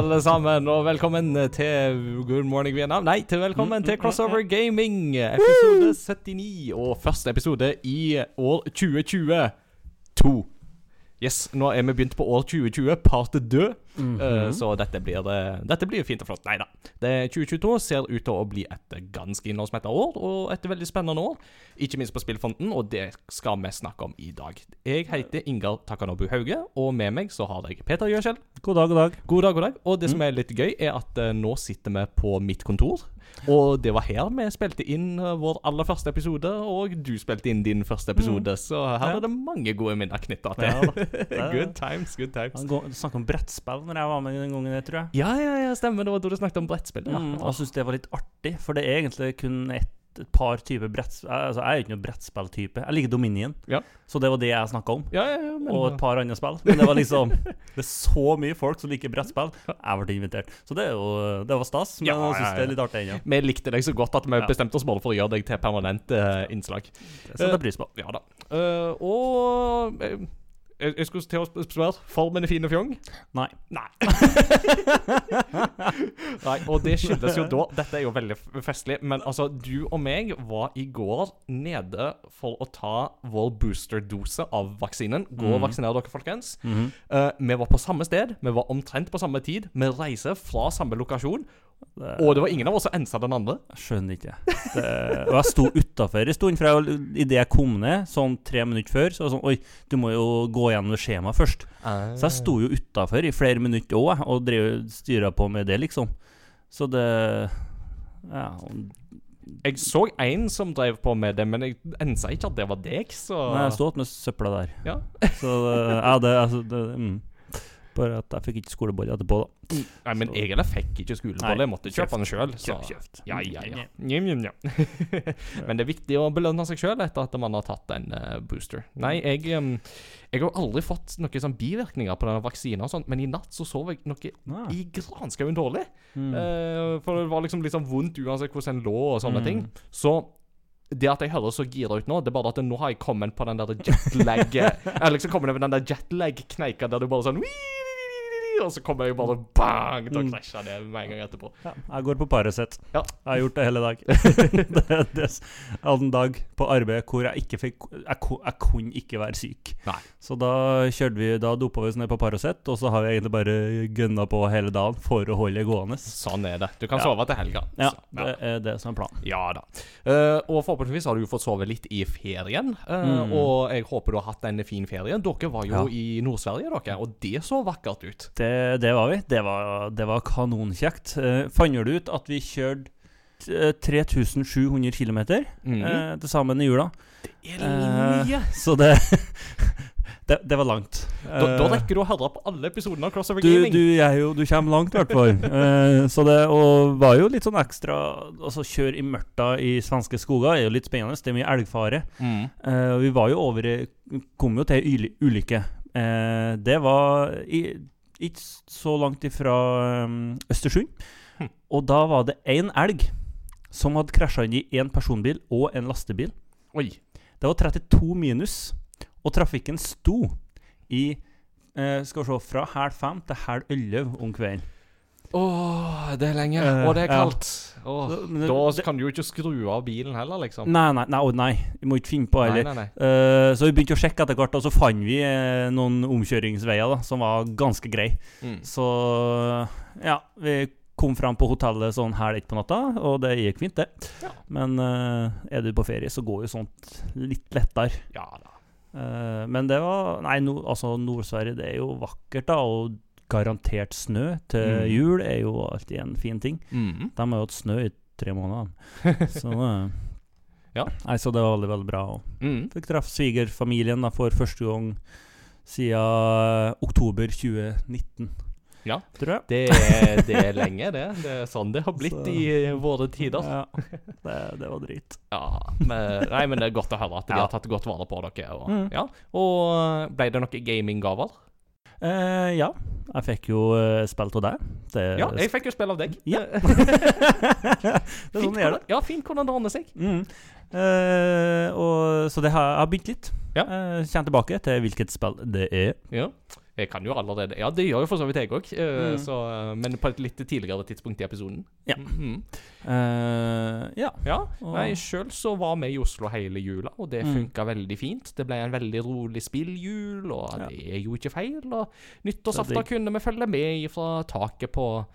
Alle sammen, og velkommen til Good morning Vietnam. Nei, til velkommen til Crossover Gaming, episode 79, og første episode i år 2022. Yes, nå er vi begynt på år 2020, part død. uh, så dette blir, eh, dette blir fint og flott. Nei da. 2022 ser ut til å bli et ganske innholdsmettet år, og et veldig spennende år. Ikke minst på spillfronten, og det skal vi snakke om i dag. Jeg heter Ingar Takanobu Hauge, og med meg så har jeg Peter Gjøskjell. God dag, god dag. God dag, god dag. Og det som er litt gøy, er at uh, nå sitter vi på mitt kontor. Og det var her vi spilte inn eh, vår aller første episode, og du spilte inn din første episode. Så her Ja. er det mange gode minner knytta til. Ja good times, good times. Du snakket om brettspill når jeg var med den gangen, jeg tror jeg. Ja, ja, ja, stemmer. Det var da du snakket om brettspill. Ja. Mm, og jeg syns det var litt artig, for det er egentlig kun ett et par typer brettspill Altså, jeg er ikke noen brettspilltype. Jeg liker Dominion, Ja. så det var det jeg snakka om. Ja, ja, ja, men, Og et par andre spill. Men det var liksom Det er så mye folk som liker brettspill. Jeg ble invitert. Så det jo Det var stas, men jeg syns det er litt artig ennå. vi likte deg så godt at vi bestemte oss bare for å gjøre deg til permanent uh, innslag. Det setter jeg pris på. Ja da. Uh, og eh, jeg, jeg skulle til å spørre Formen er fin og fjong? Nei. Nei. Nei, og det skyldes jo da Dette er jo veldig festlig, men altså, du og meg var i går nede for å ta vår boosterdose av vaksinen. Gå og Mhm. vaksinere dere, folkens. Mm -hmm. uh, vi var på samme sted, vi var omtrent på samme tid. Vi reiser fra samme lokasjon, Det- og det var ingen av oss som ensa den andre. Jeg skjønner ikke. Det, og jeg sto utafor en stund, for idet jeg kom ned, sånn tre minutter før, så var det sånn Oi, du må jo gå gjennom skjemaet først. Så jeg sto jo utafor i flere minutter òg, og drev styra på med det, liksom. Så det Ja. Jeg så en som drev på med det, men jeg ensa ikke at det var deg, så Nei, jeg sto med søpla der. Ja. Så det, ja, det, altså, det mm. Bare at jeg fikk ikke skoleboll etterpå, da. Nei, men Så- egentlig fikk ikke skolebolle. Jeg måtte kjøpe den sjøl. Ja, ja, ja. Njim, njim, njim. Men det er viktig å belønne seg sjøl etter at man har tatt en uh, booster. Nei, jeg, um, jeg har aldri fått noen sånn bivirkninger på denne vaksinen, og sånt, men i natt så sov jeg noe Ah. i granskauen dårlig. Mm. Uh, for det var liksom litt sånn vondt uansett hvordan en lå og sånne Mm. ting. Så det at jeg høres så gira ut nå, det er bare at nå har jeg kommet på den der jetlag Jeg liksom kommet over den der jetlag-kneika der du bare sånn Og så kommer jeg bare bang! Da Mm. krasjer det med en gang etterpå. Ja, jeg går på Paracet. Ja. Jeg har gjort det hele dag. det, det, jeg hadde en dag på arbeid hvor jeg ikke fikk Jeg, jeg kunne ikke være syk. Nei. Så da kjørte vi Da dopa vi oss ned på Paracet, og så har vi egentlig bare gønna på hele dagen for å holde det gående. Sånn er det. Du kan Ja. sove til helga. Ja, Så, det er det som er planen. Ja da. Uh, og forhåpentligvis har du jo fått sove litt i ferien. uh, Mm. Og jeg håper du har hatt en fin ferie. Dere var jo Ja. i Nord-Sverige, dere, og det så vakkert ut. Det, det var vi. Det var, det var kanonkjekt. Uh, Fant du ut at vi kjørte eh, 3700 km Mhm. til sammen i jula? Det er Eh, mye! Så det det, det var langt. Da, da Eh, rekker du å høre på alle episodene av Crossover du, Gaming. du, jeg, jo, du kommer langt, i hvert fall. Eh, så det og var jo litt sånn ekstra Altså, kjøre i mørta i svenske skoger er jo litt spennende. Det er mye elgfare. Mm. Eh, vi var jo over Kom jo til ei ulykke. Eh, det var i, ikke så langt ifra um, Østersund. Hm. Og da var det én elg som hadde krasja inn i én personbil og en lastebil. Oi. Det var 32 minus, og trafikken sto i eh, Skal vi se Fra halv fem til halv elleve om kvelden. Åh, det er lenge, Eh, og det er kaldt. Åh, da kan du jo ikke skru av bilen heller, liksom. Nei, nei, nei, å, nei. Vi må ikke finne på heller. nei, nei. Eh, så vi begynte å sjekke etter hvert, og så fant vi eh, noen omkjøringsveier da, som var ganske greie. Mm. Så ja, vi kom fram på hotellet sånn halv ett på natta, og det gikk fint, det. Ja. Men uh, er du på ferie, så går jo sånt litt lettere. Ja da. Eh, men det var Nei, no, altså Nord-Sverige, det er jo vakkert, da. Og garantert snø til Mm. jul er jo alltid en fin ting. Mm. De har jo hatt snø i tre måneder. Så eh, Ja. Nei, så det var veldig, veldig bra. Mm. fikk treffe svigerfamilien for første gang siden oktober 2019. Ja. Tror jeg. Det, er- det er lenge, det. Det er sånn det har blitt Så- i våre tider. Ja, det, det var drit. Ja, men, nei, men det er godt å høre at de Ja. har tatt godt vare på dere. Og, Mm. ja. og ble det noen gaminggaver? Eh, ja, jeg fikk jo uh, spill av deg. Det, Ja, jeg fikk jo spill av deg. Ja. det er fint, sånn det gjør det. Ja, fint hvordan det ordner seg. Mm. Uh, og, så det har har begynt litt. Ja. Uh, Kjenn tilbake til hvilket spill det er. Ja. Jeg kan jo allerede Ja, det gjør jo for så vidt jeg òg, Mm. men på et litt tidligere tidspunkt i episoden. Ja. Mm. Uh, ja. Ja, Nei, sjøl så var vi i Oslo hele jula, og det Mm. veldig fint. Det ble en veldig rolig spilljul, og Ja. det er jo ikke feil. Og Så nyttårsaften kunne vi følge med fra taket på,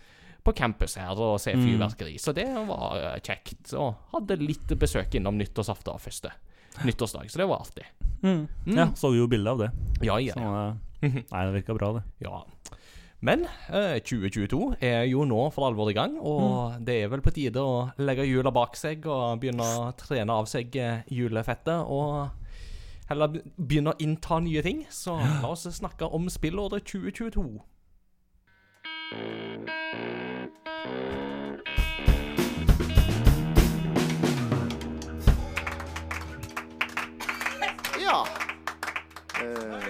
på campus her og se Mm. fyrverkeri, så det var eh, kjekt. Og hadde litt besøk innom nyttårsaften første nyttårsdag, så det var artig. Mm. Mm. ja. Så jo bilde av det. Ja, ja. Så, eh, nei, det virka bra, det. ja. Men eh, 2022 er jo nå for alvor i gang, og Mm. det er vel på tide å legge jula bak seg og begynne å trene av seg eh, julefettet. Og heller begynne å innta nye ting. Så la oss snakke om spillåret 2022. Ja. Eh,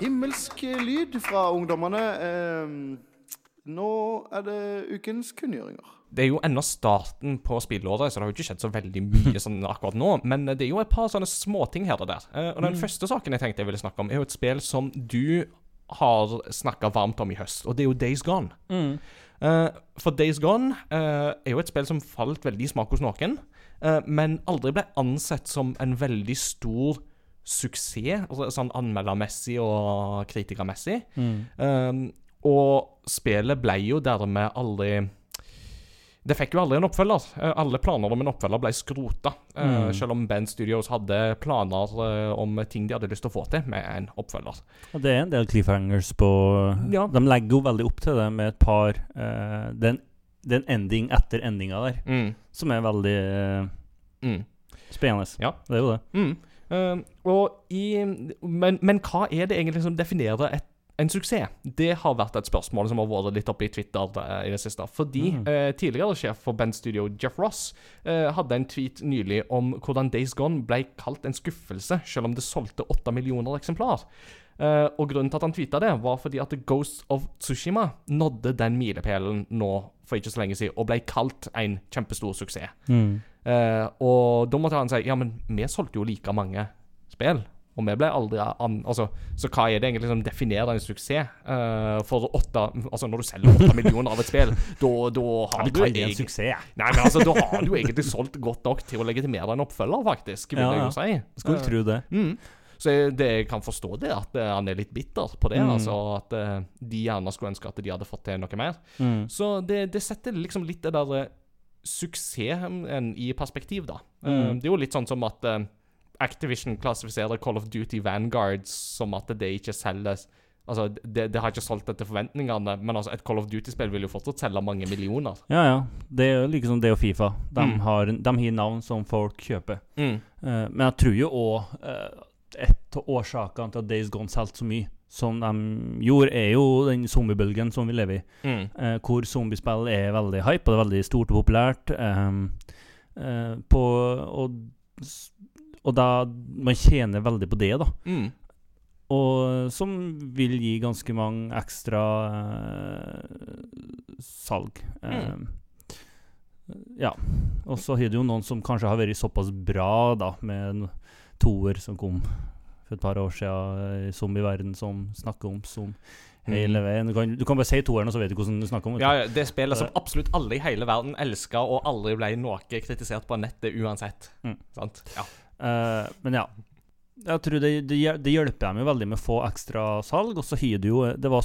himmelsk lyd fra ungdommene. Eh, nå er det ukens kunngjøringer. Det er jo ennå starten på spillåret, så det har jo ikke skjedd så veldig mye sånn akkurat nå. Men det er jo et par sånne småting her og der. Eh, og den første saken jeg tenkte jeg ville snakke om, er jo et spill som du har snakka varmt om i høst, og det er jo Days Gone. Eh, for Days Gone eh, er jo et spill som falt veldig i smak hos noen, eh, men aldri ble ansett som en veldig stor suksess, altså sånn anmeldermessig og kritikermessig. Um, og spillet ble jo dermed aldri Det fikk jo aldri en oppfølger. Eh, alle planer om en oppfølger ble skrota. eh, Mm. Selv om Band Studios hadde planer eh, om ting de hadde lyst til å få til med en oppfølger. Og det er en del cliffhangers på Ja. De legger jo veldig opp til det med et par uh, Det er en- det er en ending etter endinga der, Mm. som er veldig uh, Mm. spennende. Ja. Det er jo det. Og i, men, men hva er det egentlig som definerer et, en suksess? Det har vært et spørsmål som har vært litt oppe i Twitter uh, i det siste. Fordi Mm. uh, tidligere sjef for Band Studio, Jeff Ross, eh, hadde en tweet nylig om hvordan Days Gone ble kalt en skuffelse, selv om det solgte åtte millioner eksemplar. Eh, og grunnen til at han tvitra det, var fordi at The Ghost of Tsushima nådde den milepælen nå for ikke så lenge siden, og ble kalt en kjempestor suksess. Eh, og da måtte han si Ja, men vi solgte jo like mange spill. Og vi ble aldri an... Altså, så hva er det egentlig som definerer en suksess? Uh, for åtte Altså, når du selger åtte millioner av et spill, da, da har Jeg du egentlig en suksess. Nei, men altså, da har du egentlig solgt godt nok til å legitimere en oppfølger, faktisk, vil Ja, jeg jo si. Skulle tro det. Mm. Så jeg, det, jeg kan forstå det, at eh, han er litt bitter på det. Mm. Altså At eh, de gjerne skulle ønske at de hadde fått til noe mer. Mm. Så det, det setter liksom litt det der eh, suksessen i perspektiv, da. Mm. det er jo litt sånn som at Activision klassifiserer Call of Duty Vanguard som at det ikke selges Altså, det, det har ikke solgt etter forventningene, men altså, et Call of Duty-spill vil jo fortsatt selge mange millioner. Ja, ja. Det er jo like det og Fifa. De, Mm. har, de har navn som folk kjøper. Mm. Uh, men jeg tror jo òg et av årsakene til at Days Gone solgte så mye som de gjorde, er jo den zombiebølgen som vi lever i. Mm. eh, hvor zombiespill er veldig hype, og det er veldig stort og populært. Eh, eh, på, og, og da Man tjener veldig på det, da. Mm. Og som vil gi ganske mange ekstra eh, salg. Mm. Eh, ja. Og så har det jo noen som kanskje har vært såpass bra, da, med toer som kom for et par år siden i zombieverden, som snakker om som hele veien. Du kan, du kan bare si toeren, og så vet du hvordan du snakker om det. Ja, det spillet som absolutt alle i hele verden elska, og aldri ble noe kritisert på nettet uansett. Mm. Sant? Ja. Uh, men ja. Jeg tror det, det, det hjelper dem jo veldig med å få ekstra salg, og så har du jo Det var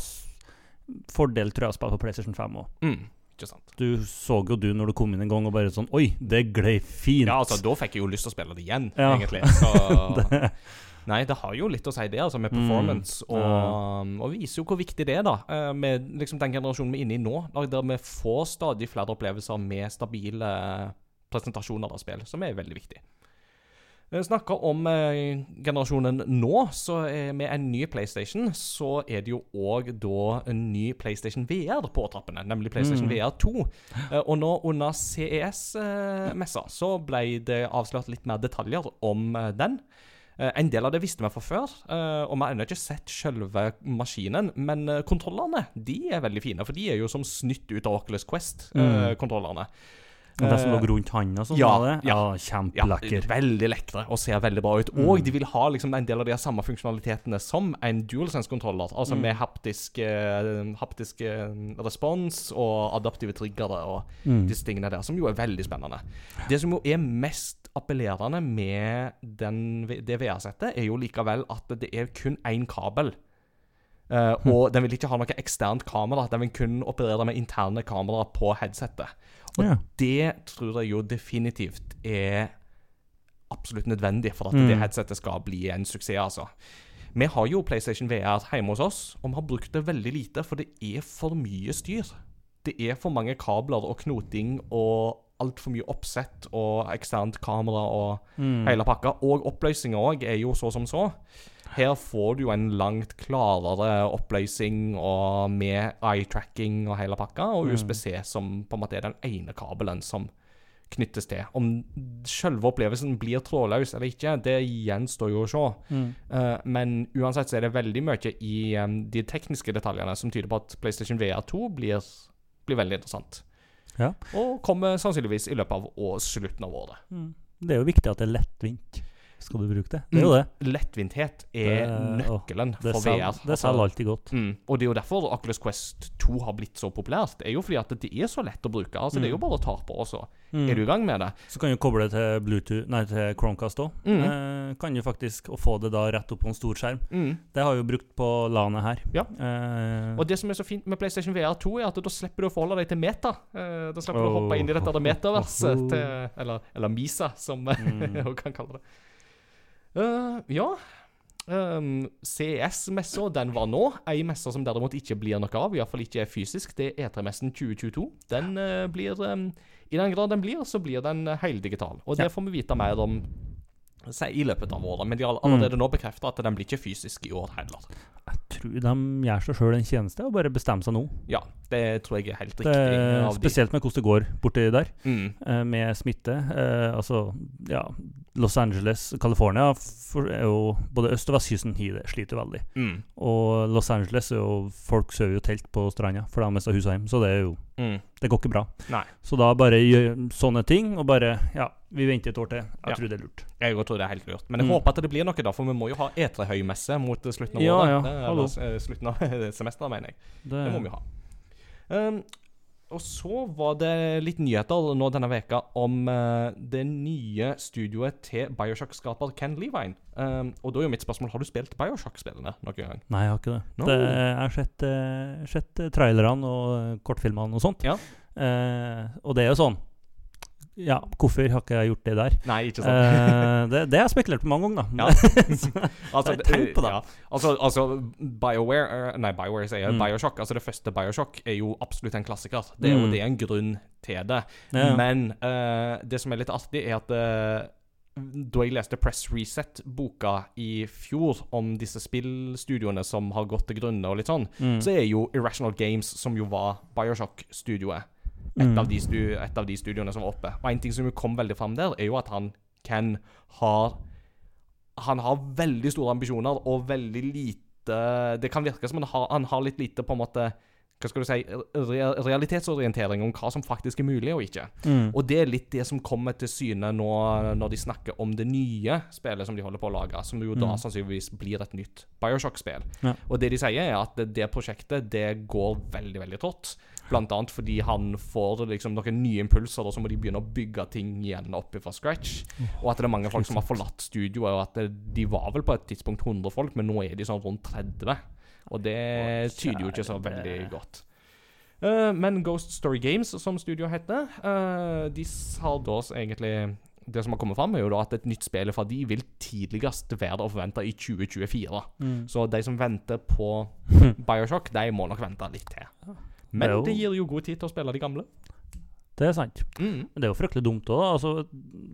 fordel, tror jeg, å spille på PlayStation 5 òg. Mm. Ikke sant. Du så jo du når du kom inn en gang og bare sånn Oi, det glei fint. Ja, altså, da fikk jeg jo lyst til å spille det igjen, Ja. egentlig. Så det, Nei, det har jo litt å si, det, altså, med Mm, performance. Og, ja. og viser jo hvor viktig det er, da. eh, Med liksom den generasjonen vi er inne i nå, der der vi får stadig flere opplevelser med stabile presentasjoner av spill, som er veldig viktig. Vi snakker om eh, generasjonen nå, så er med en ny PlayStation, så er det jo òg da en ny PlayStation VR på trappene, nemlig PlayStation Mm. VR 2. Eh, og nå under CES-messa så ble det avslørt litt mer detaljer om eh, den. Eh, en del av det visste vi fra før, eh, og vi har ennå ikke sett selve maskinen. Men kontrollene, kontrollerne de er veldig fine, for de er jo som snytt ut av Oculus Mm. Og det som lå rundt handa og sånn? ja, det? ja. Kjempelekker. Ja, veldig lekre og ser veldig bra ut. Og de vil ha liksom en del av de samme funksjonalitetene som en DualSense-kontroller. Altså med haptisk, eh, haptisk eh, respons og adaptive triggere og Mm. disse tingene der, som jo er veldig spennende. Det som jo er mest appellerende med den, det VR-settet, er jo likevel at det er kun én kabel. Uh, og den vil ikke ha noe eksternt kamera. Den vil kun operere med interne kamera på headsettet. Og Ja. det tror jeg jo definitivt er absolutt nødvendig for at Mm. det headsetet skal bli en suksess, altså. Vi har jo PlayStation VR hjemme hos oss, og vi har brukt det veldig lite, for det er for mye styr. Det er for mange kabler og knoting og altfor mye oppsett og eksternt kamera og Mm. hele pakka. Og oppløsninga òg er jo så som så. Her får du jo en langt klarere oppløsning og med eye-tracking og hele pakka, og Mm. USBC som på en måte er den ene kabelen som knyttes til. Om selve opplevelsen blir trådløs eller ikke, det gjenstår jo å se. Mm. Uh, men uansett så er det veldig mye i um, de tekniske detaljene som tyder på at PlayStation VR2 blir, blir veldig interessant. Ja. Og kommer sannsynligvis i løpet av å, slutten av året. Mm. Det er jo viktig at det er lettvint. Skal du bruke det? Det er jo det. Lettvinthet er Det- nøkkelen Det for VR. VR. det selger alltid godt. Mm. Og det er jo derfor Oculus Quest 2 har blitt så populært. Det er jo fordi at det er så lett å bruke. Altså Det er jo bare å ta på, og så Mm. er du i gang med det. Så kan du koble det til Bluetooth Nei, til Chromecast òg. Mm. Eh, kan du faktisk få det da rett opp på en stor skjerm. Mm. Det har jeg jo brukt på LAN-et her. Ja. Eh, Og det som er så fint med PlayStation VR 2, er at da slipper du å forholde deg til meta. Eh, da slipper du å hoppe inn i dette metaverset Oh. Eller, eller Misa, som Mm. hun kan kalle det. Eh, ja. Um, CS-messa, den var nå. Ei messe som derimot ikke blir noe av, iallfall ikke fysisk, det er E3-messen 2022. Den uh, blir um, I den grad den blir, så blir den eh, heldigital. Og det Ja. får vi vite mer om i løpet av året. Men de har Mm. allerede nå bekrefta at den blir ikke fysisk i år heller. jeg tror de gjør seg sjøl en tjeneste og bare bestemmer seg nå. Ja, det tror jeg er helt Det riktig. er av de. spesielt med hvordan det går borti der, Mm. eh, med smitte. Eh, altså, ja Los Angeles, California for, er jo Både øst- og vestkysten sliter veldig. Mm. Og Los Angeles er jo Folk sover jo telt på stranda, for de har mista huset hjem. Så det er jo Mm. Det går ikke bra. Nei. Så da bare gjør sånne ting, og bare Ja, vi venter et år til. Jeg Ja. tror det er lurt. Jeg tror det er helt lurt. Men jeg Mm. håper at det blir noe, da, for vi må jo ha E3-høymesse mot slutten av Ja, året. ja, hallo. eller, eh, slutten av semesteret, mener jeg. Det, Det må vi ha. Um, og så var det litt nyheter nå denne veka om uh, det nye studioet til Bioshock-skaper Ken Levine. Um, og da er jo mitt spørsmål har du spilt Bioshock-spillene noen gang. Nei, jeg har ikke det. No. det jeg har sett, uh, sett eh, trailerne og eh, kortfilmene og sånt. Ja. Uh, og det er jo sånn Ja, hvorfor har ikke jeg gjort det der? Nei, ikke sant? Eh, det, det har jeg spekulert på mange ganger, da. Ja. altså, tenk på det. Ja. Altså, altså BioWare eh, Nei, BioWare sier. Mm. Bioshock. Altså Det første Bioshock er jo absolutt en klassiker. Det er jo Mm. det er en grunn til det. Ja. Men eh, det som er litt artig, er at eh, da jeg leste Press Reset-boka i fjor om disse spillstudioene som har gått til grunne og litt sånn, Mm. så er jo Irrational Games, som jo var Bioshock-studioet, et, Mm. av de et av de studioene som var oppe. Og en ting som kom veldig fram der, er jo at han Ken har Han har veldig store ambisjoner og veldig lite Det kan virke som han har, han har litt lite på en måte hva skal du si, re realitetsorientering om hva som faktisk er mulig og ikke. Mm. Og det er litt det som kommer til syne nå når de snakker om det nye spillet som de holder på å lage, som jo da Mm. sannsynligvis blir et nytt Bioshock-spill. Ja. Og det de sier, er at det, det prosjektet det går veldig, veldig trått. Blant annet fordi han får liksom noen nye impulser, og så må de begynne å bygge ting igjen opp fra scratch. Og at det er mange folk som har forlatt studioet, og at de var vel på et tidspunkt 100 folk, men nå er de sånn rundt 30. Og det tyder jo ikke så veldig godt. Uh, men Ghost Story Games, som studio heter, uh, de har da egentlig Det som har kommet fram, er jo da at et nytt spill fra de vil tidligst være å forvente i 2024. Mm. Så de som venter på Bioshock, de må nok vente litt til. Men Det gir jo god tid til å spille de gamle. Det er sant. Mm. Men det er jo fryktelig dumt òg. Altså,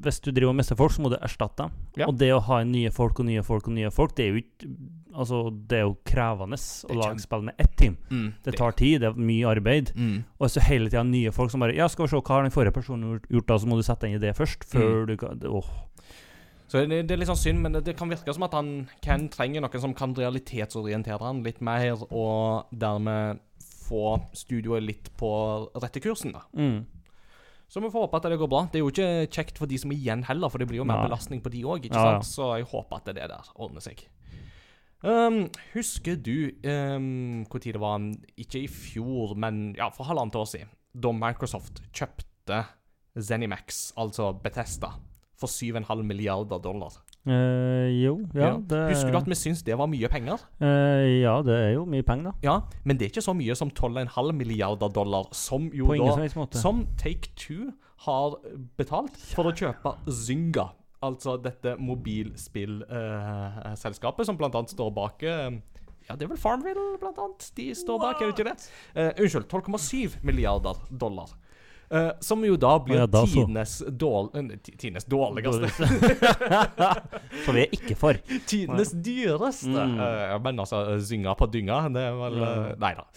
hvis du driver og mister folk, så må du erstatte dem. Ja. Og det å ha nye folk og nye folk og nye folk, det er jo ikke Altså, det er jo krevende å lage spill med ett team. Mm. Det tar tid, det er mye arbeid. mm. Og så hele tida nye folk som bare Ja, skal vi se, hva har den forrige personen gjort- gjort, da? Så må du sette deg inn i det først. Før du kan Åh. Så det, det er litt sånn synd, men det, det kan virke som at han Ken trenger noen som kan realitetsorientere han litt mer, og dermed få studioet litt på rette kursen, da. Mm. Så vi får håpe at det går bra. Det er jo ikke kjekt for de som er igjen heller, for det blir jo mer Nei. belastning på de òg, ikke Ja, sant? Så jeg håper at det der ordner seg. Um, husker du um, hvor tid det var, ikke i fjor, men ja, for halvannet år siden, da Microsoft kjøpte Zenimax, altså Bethesda, for 7,5 milliarder dollar? Eh, jo, ja, Ja. det Husker du at vi syns det var mye penger? Uh, Ja, det er jo mye penger, da. Ja, men det er ikke så mye som 12,5 milliarder dollar, som jo På da som Take Two har betalt for å kjøpe Zynga. Altså dette mobilspillselskapet som blant annet står bak eh, Ja, det er vel Farmville, blant annet. De står bak, er det ikke det? Unnskyld. 12,7 milliarder dollar. Eh, som jo da blir ja, da tidenes, dårl eh, tidenes dårligste Så vi er ikke for. Tidenes dyreste. Mm. Uh, men altså, Zynga på dynga, det er vel uh, Nei da.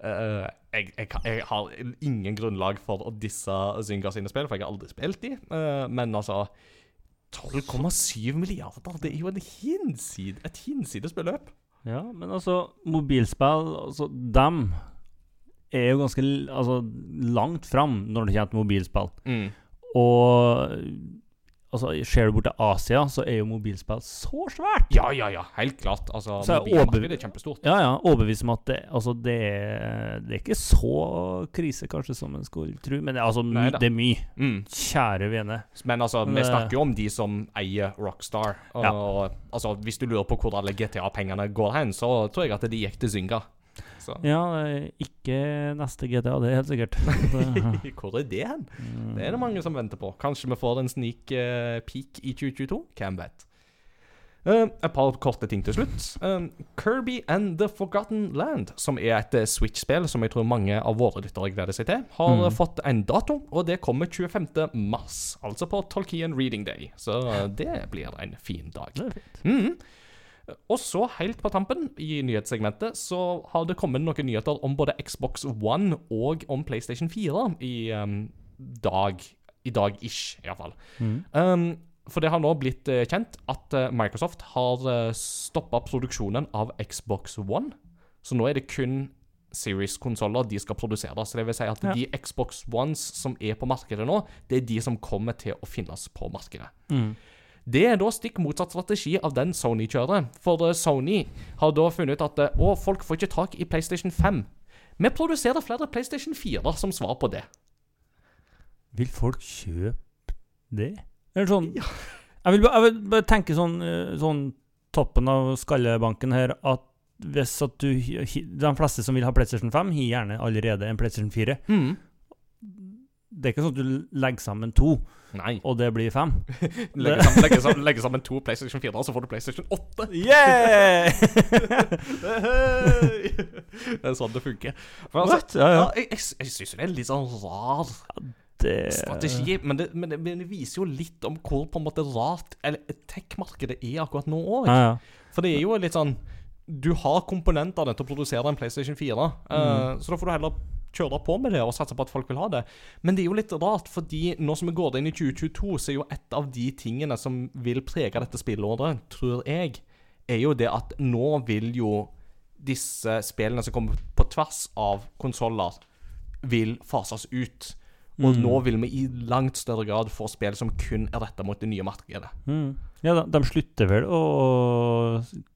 Uh, jeg, jeg, jeg har ingen grunnlag for å disse Zynga sine spill, for jeg har aldri spilt de. Uh, men altså 12,7 milliarder, det er jo en hinside, et hinsides beløp. Ja, men altså, mobilspill Altså, dem er jo ganske altså, langt fram når det kommer til mobilspill. Og altså, ser du bort til Asia, så er jo mobilspill så svært. Ja, ja, ja, helt klart. Altså, Så er mobilmarkedet er kjempestort. Ja, ja, overbevist om at det, altså, det, er, det er ikke så krise, kanskje, som en skulle tro. Men det, altså, my, det er mye. Mm. Kjære vene. Men altså, vi snakker jo om de som eier Rockstar. Og, Ja. altså, hvis du lurer på hvor alle GTA-pengene går hen, så tror jeg at de gikk til Zynga. Så. Ja, er ikke neste GTA, det er helt sikkert. Hvor er det hen? mm. Det er det mange som venter på. Kanskje vi får en sneak uh, peak i 2022? Hvem vet? Uh, et par korte ting til slutt. Uh, Kirby and The Forgotten Land, som er et eh, Switch-spill som jeg tror mange av våre lyttere gleder seg til, har Mm. eh, fått en dato, og det kommer 25. mars. Altså på Tolkien Reading Day. Så eh, det blir en fin dag. det er fint. Mhm. Og så, helt på tampen i nyhetssegmentet, så har det kommet noen nyheter om både Xbox One og om PlayStation 4 i um, dag. I dag-ish, iallfall. Mm. Um, for det har nå blitt uh, kjent at uh, Microsoft har uh, stoppa produksjonen av Xbox One. Så nå er det kun Series-konsoller de skal produsere. Så det vil si at Ja. de Xbox Ones som er på markedet nå, det er de som kommer til å finnes på markedet. Mm. Det er da stikk motsatt strategi av den Sony kjører. For eh, Sony har da funnet ut at eh, å, folk får ikke tak i PlayStation 5. Vi produserer flere PlayStation 4 som svar på det. Vil folk kjøpe det? Eller sånn jeg, vil, jeg vil bare tenke sånn, eh, sånn toppen av skallebanken her at hvis at du De fleste som vil ha PlayStation 5, har gjerne allerede en PlayStation 4. Det er ikke sånn at du legger sammen to, Nei. og det blir fem. legger, sammen, legger, sammen, legger, sammen to PlayStation 4, og så får du PlayStation 8. Yeah! det er sånn det funker. For altså, Ja, ja, jeg jeg, jeg syns det er litt sånn rar Det, strategi, men det, men, det, men det viser jo litt om hvor på en måte rart eller tech-markedet er akkurat nå òg. Ja. For det er jo litt sånn Du har komponentene til å produsere en PlayStation 4, eh, så da får du heller kjøre på med det og satse på at folk vil ha det. Men det er jo litt rart, fordi nå som vi går inn i 2022, så er jo et av de tingene som vil prege dette spillåret, tror jeg, er jo det at nå vil jo disse spillene som kommer på tvers av konsoller, vil fases ut. Og Mm. nå vil vi i langt større grad få spill som kun er retta mot det nye markedet. Mm. Ja, de, de slutter vel å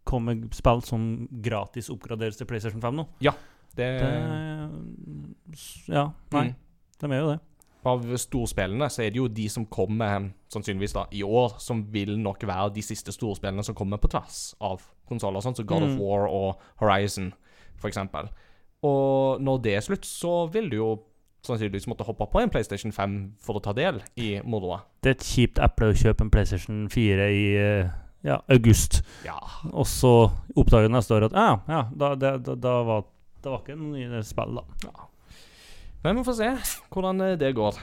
komme spill som gratis oppgraderes til PlayStation 5 nå. Det, Det, ja, nei, Mm. de er jo det. Av storspillene så er det jo de som kommer sannsynligvis da i år, som vil nok være de siste storspillene som kommer på tvers av konsoller, sånn som God of Mm. War og Horizon, eksempel. Og når det er slutt, så vil du jo sannsynligvis måtte hoppe på en PlayStation 5 for å ta del i moroa. Det er et kjipt eple å kjøpe en PlayStation 4 i eh, ja, august, Ja. og så oppdager du neste år at ja, ja, da, det, da, da var det var ikke noen nye spill, da. ja. Men vi får se hvordan eh, det går.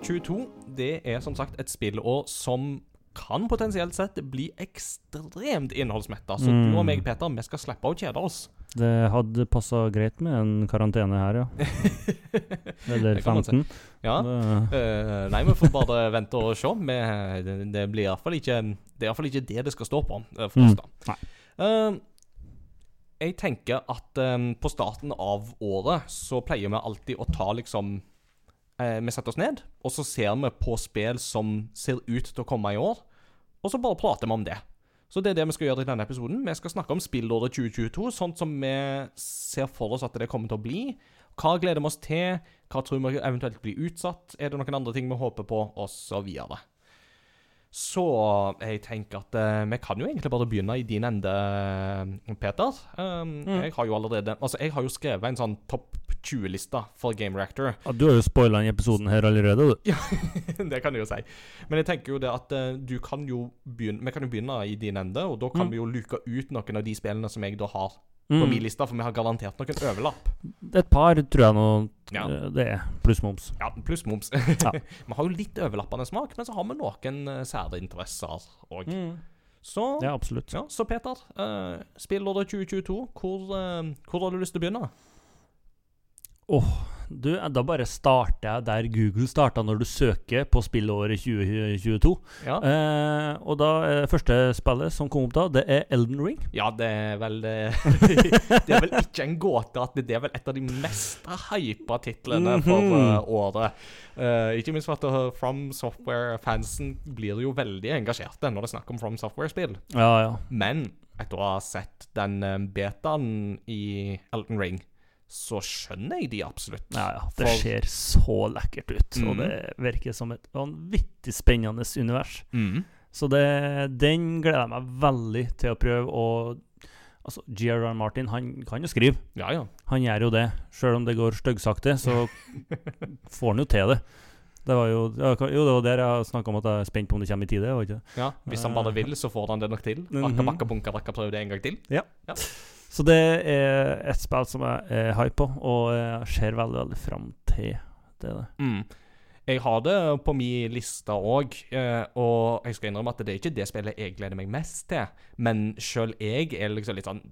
2022 det er som sagt et spillår som kan potensielt sett bli ekstremt innholdsmetta. Så Mm. du og meg, Peter, vi skal slippe å kjede oss. Det hadde passa greit med en karantene her, ja. Eller Det kan man si. 15. Ja. Det, Eh, nei, vi får bare vente og se. Det, det blir iallfall ikke Det er iallfall ikke det det skal stå på eh, for oss, Mm. da. Eh, jeg tenker at um, på starten av året så pleier vi alltid å ta liksom eh, Vi setter oss ned, og så ser vi på spill som ser ut til å komme i år, og så bare prater vi om det. Så det er det vi skal gjøre i denne episoden. Vi skal snakke om spillåret 2022, sånn som vi ser for oss at det kommer til å bli. Hva gleder vi oss til? Hva tror vi eventuelt blir utsatt? Er det noen andre ting vi håper på? Og så videre. Så jeg tenker at uh, vi kan jo egentlig bare begynne i din ende, Peter. Um, Mm. Jeg har jo allerede Altså, jeg har jo skrevet en sånn topp 20-liste for Game Reactor. ja, du har jo spoila den episoden her allerede, du. det kan du jo si. Men jeg tenker jo det at uh, du kan jo begynne Vi kan jo begynne i din ende, og da kan Mm. vi jo luke ut noen av de spillene som jeg da har på Mm. min lista, for vi har garantert noen overlapp. Et par tror jeg nå Ja. eh, det er. Pluss moms. Ja, pluss moms. Ja. vi har jo litt overlappende smak, men så har vi noen uh, særinteresser òg. Så Ja, absolutt. Ja, så Peter, uh, spillåret 2022, hvor, uh, hvor har du lyst til å begynne? Du, eh, da bare starter jeg der Google starta når du søker på spillåret 2022. Ja, Eh, og da er første spillet som kom opp da, det er Elden Ring. ja det er vel eh, Det er vel ikke en gåte at det er vel et av de mest hypa titlene for Mhm. eh, året. Uh, ikke minst for at eh, From Software-fansen blir jo veldig engasjerte når det er snakk om From Software-spill. Ja, ja. Men etter å ha sett den eh, betaen i Elden Ring, så skjønner jeg de absolutt. ja, ja. Det For- ser så lekkert ut. Og Mhm. det virker som et vanvittig spennende univers. Mm. Så det, den gleder jeg meg veldig til å prøve. Og altså, G.R.R. Martin han kan jo skrive. Ja, ja. Han gjør jo det. Selv om det går styggsakte, så får han jo til det. Det var jo, jo, det var der jeg snakka om at jeg er spent på om det kommer i tide. ja. Hvis han bare vil, så får han det nok til. Mhm. Akka bakka bunka rakka prøv det en gang til. Så det er et spill som jeg er hype på, og jeg ser veldig veldig fram til det. Mm. Jeg har det på min liste òg, og jeg skal innrømme at det er ikke det spillet jeg gleder meg mest til. Men sjøl jeg er liksom litt sånn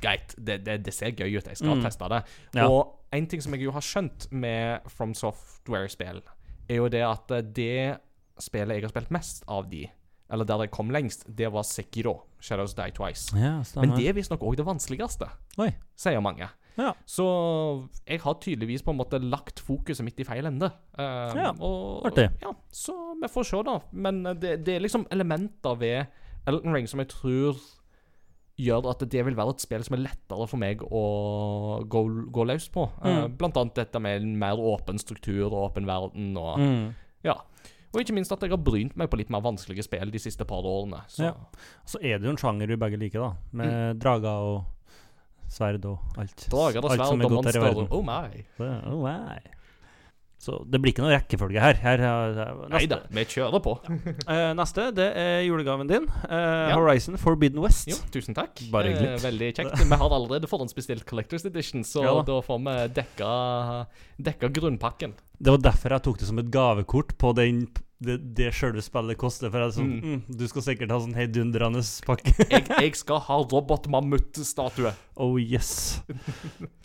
Greit, det, det, det ser gøy ut, jeg skal Mm. teste det. Ja. Og en ting som jeg jo har skjønt med From Software-spill, er jo det at eh, det spillet jeg har spilt mest av de, eller der jeg kom lengst, det var Sekiro, Shadows Die Twice. Ja, Men det er visstnok òg det vanskeligste, Oi. sier mange. Ja. Så jeg har tydeligvis på en måte lagt fokuset mitt i feil ende. Um, Ja, og, artig. Ja, så vi får se, da. Men eh, det, det er liksom elementer ved Elton Ring som jeg tror gjør at det vil være et spill som er lettere for meg å gå, gå løs på. Mm. Uh, blant annet dette med en mer åpen struktur og åpen verden. Og, Mm. ja. Og ikke minst at jeg har brynt meg på litt mer vanskelige spill de siste par årene. Så. Ja. Så er det jo en sjanger vi begge liker, da. Med drager og sverd og alt. Mm. Drager og sverd er og monstre. Oh my. Oh, nei. Så det blir ikke noe rekkefølge her. her, her, her Nei da, vi kjører på. Eh, neste, det er julegaven din. Uh, Ja. Horizon Forbidden West. Jo, tusen takk. Bare hyggelig. Eh, veldig kjekt. Vi har allerede forhåndsbestilt Collectors Edition, så Ja da. da får vi dekka, dekka grunnpakken. Det var derfor jeg tok det som et gavekort på den det, det sjølve spillet koster. For jeg sånn, mm. Du skal sikkert ha sånn heidundrende pakke. Jeg, jeg skal ha robotmammut-statue. oh yes.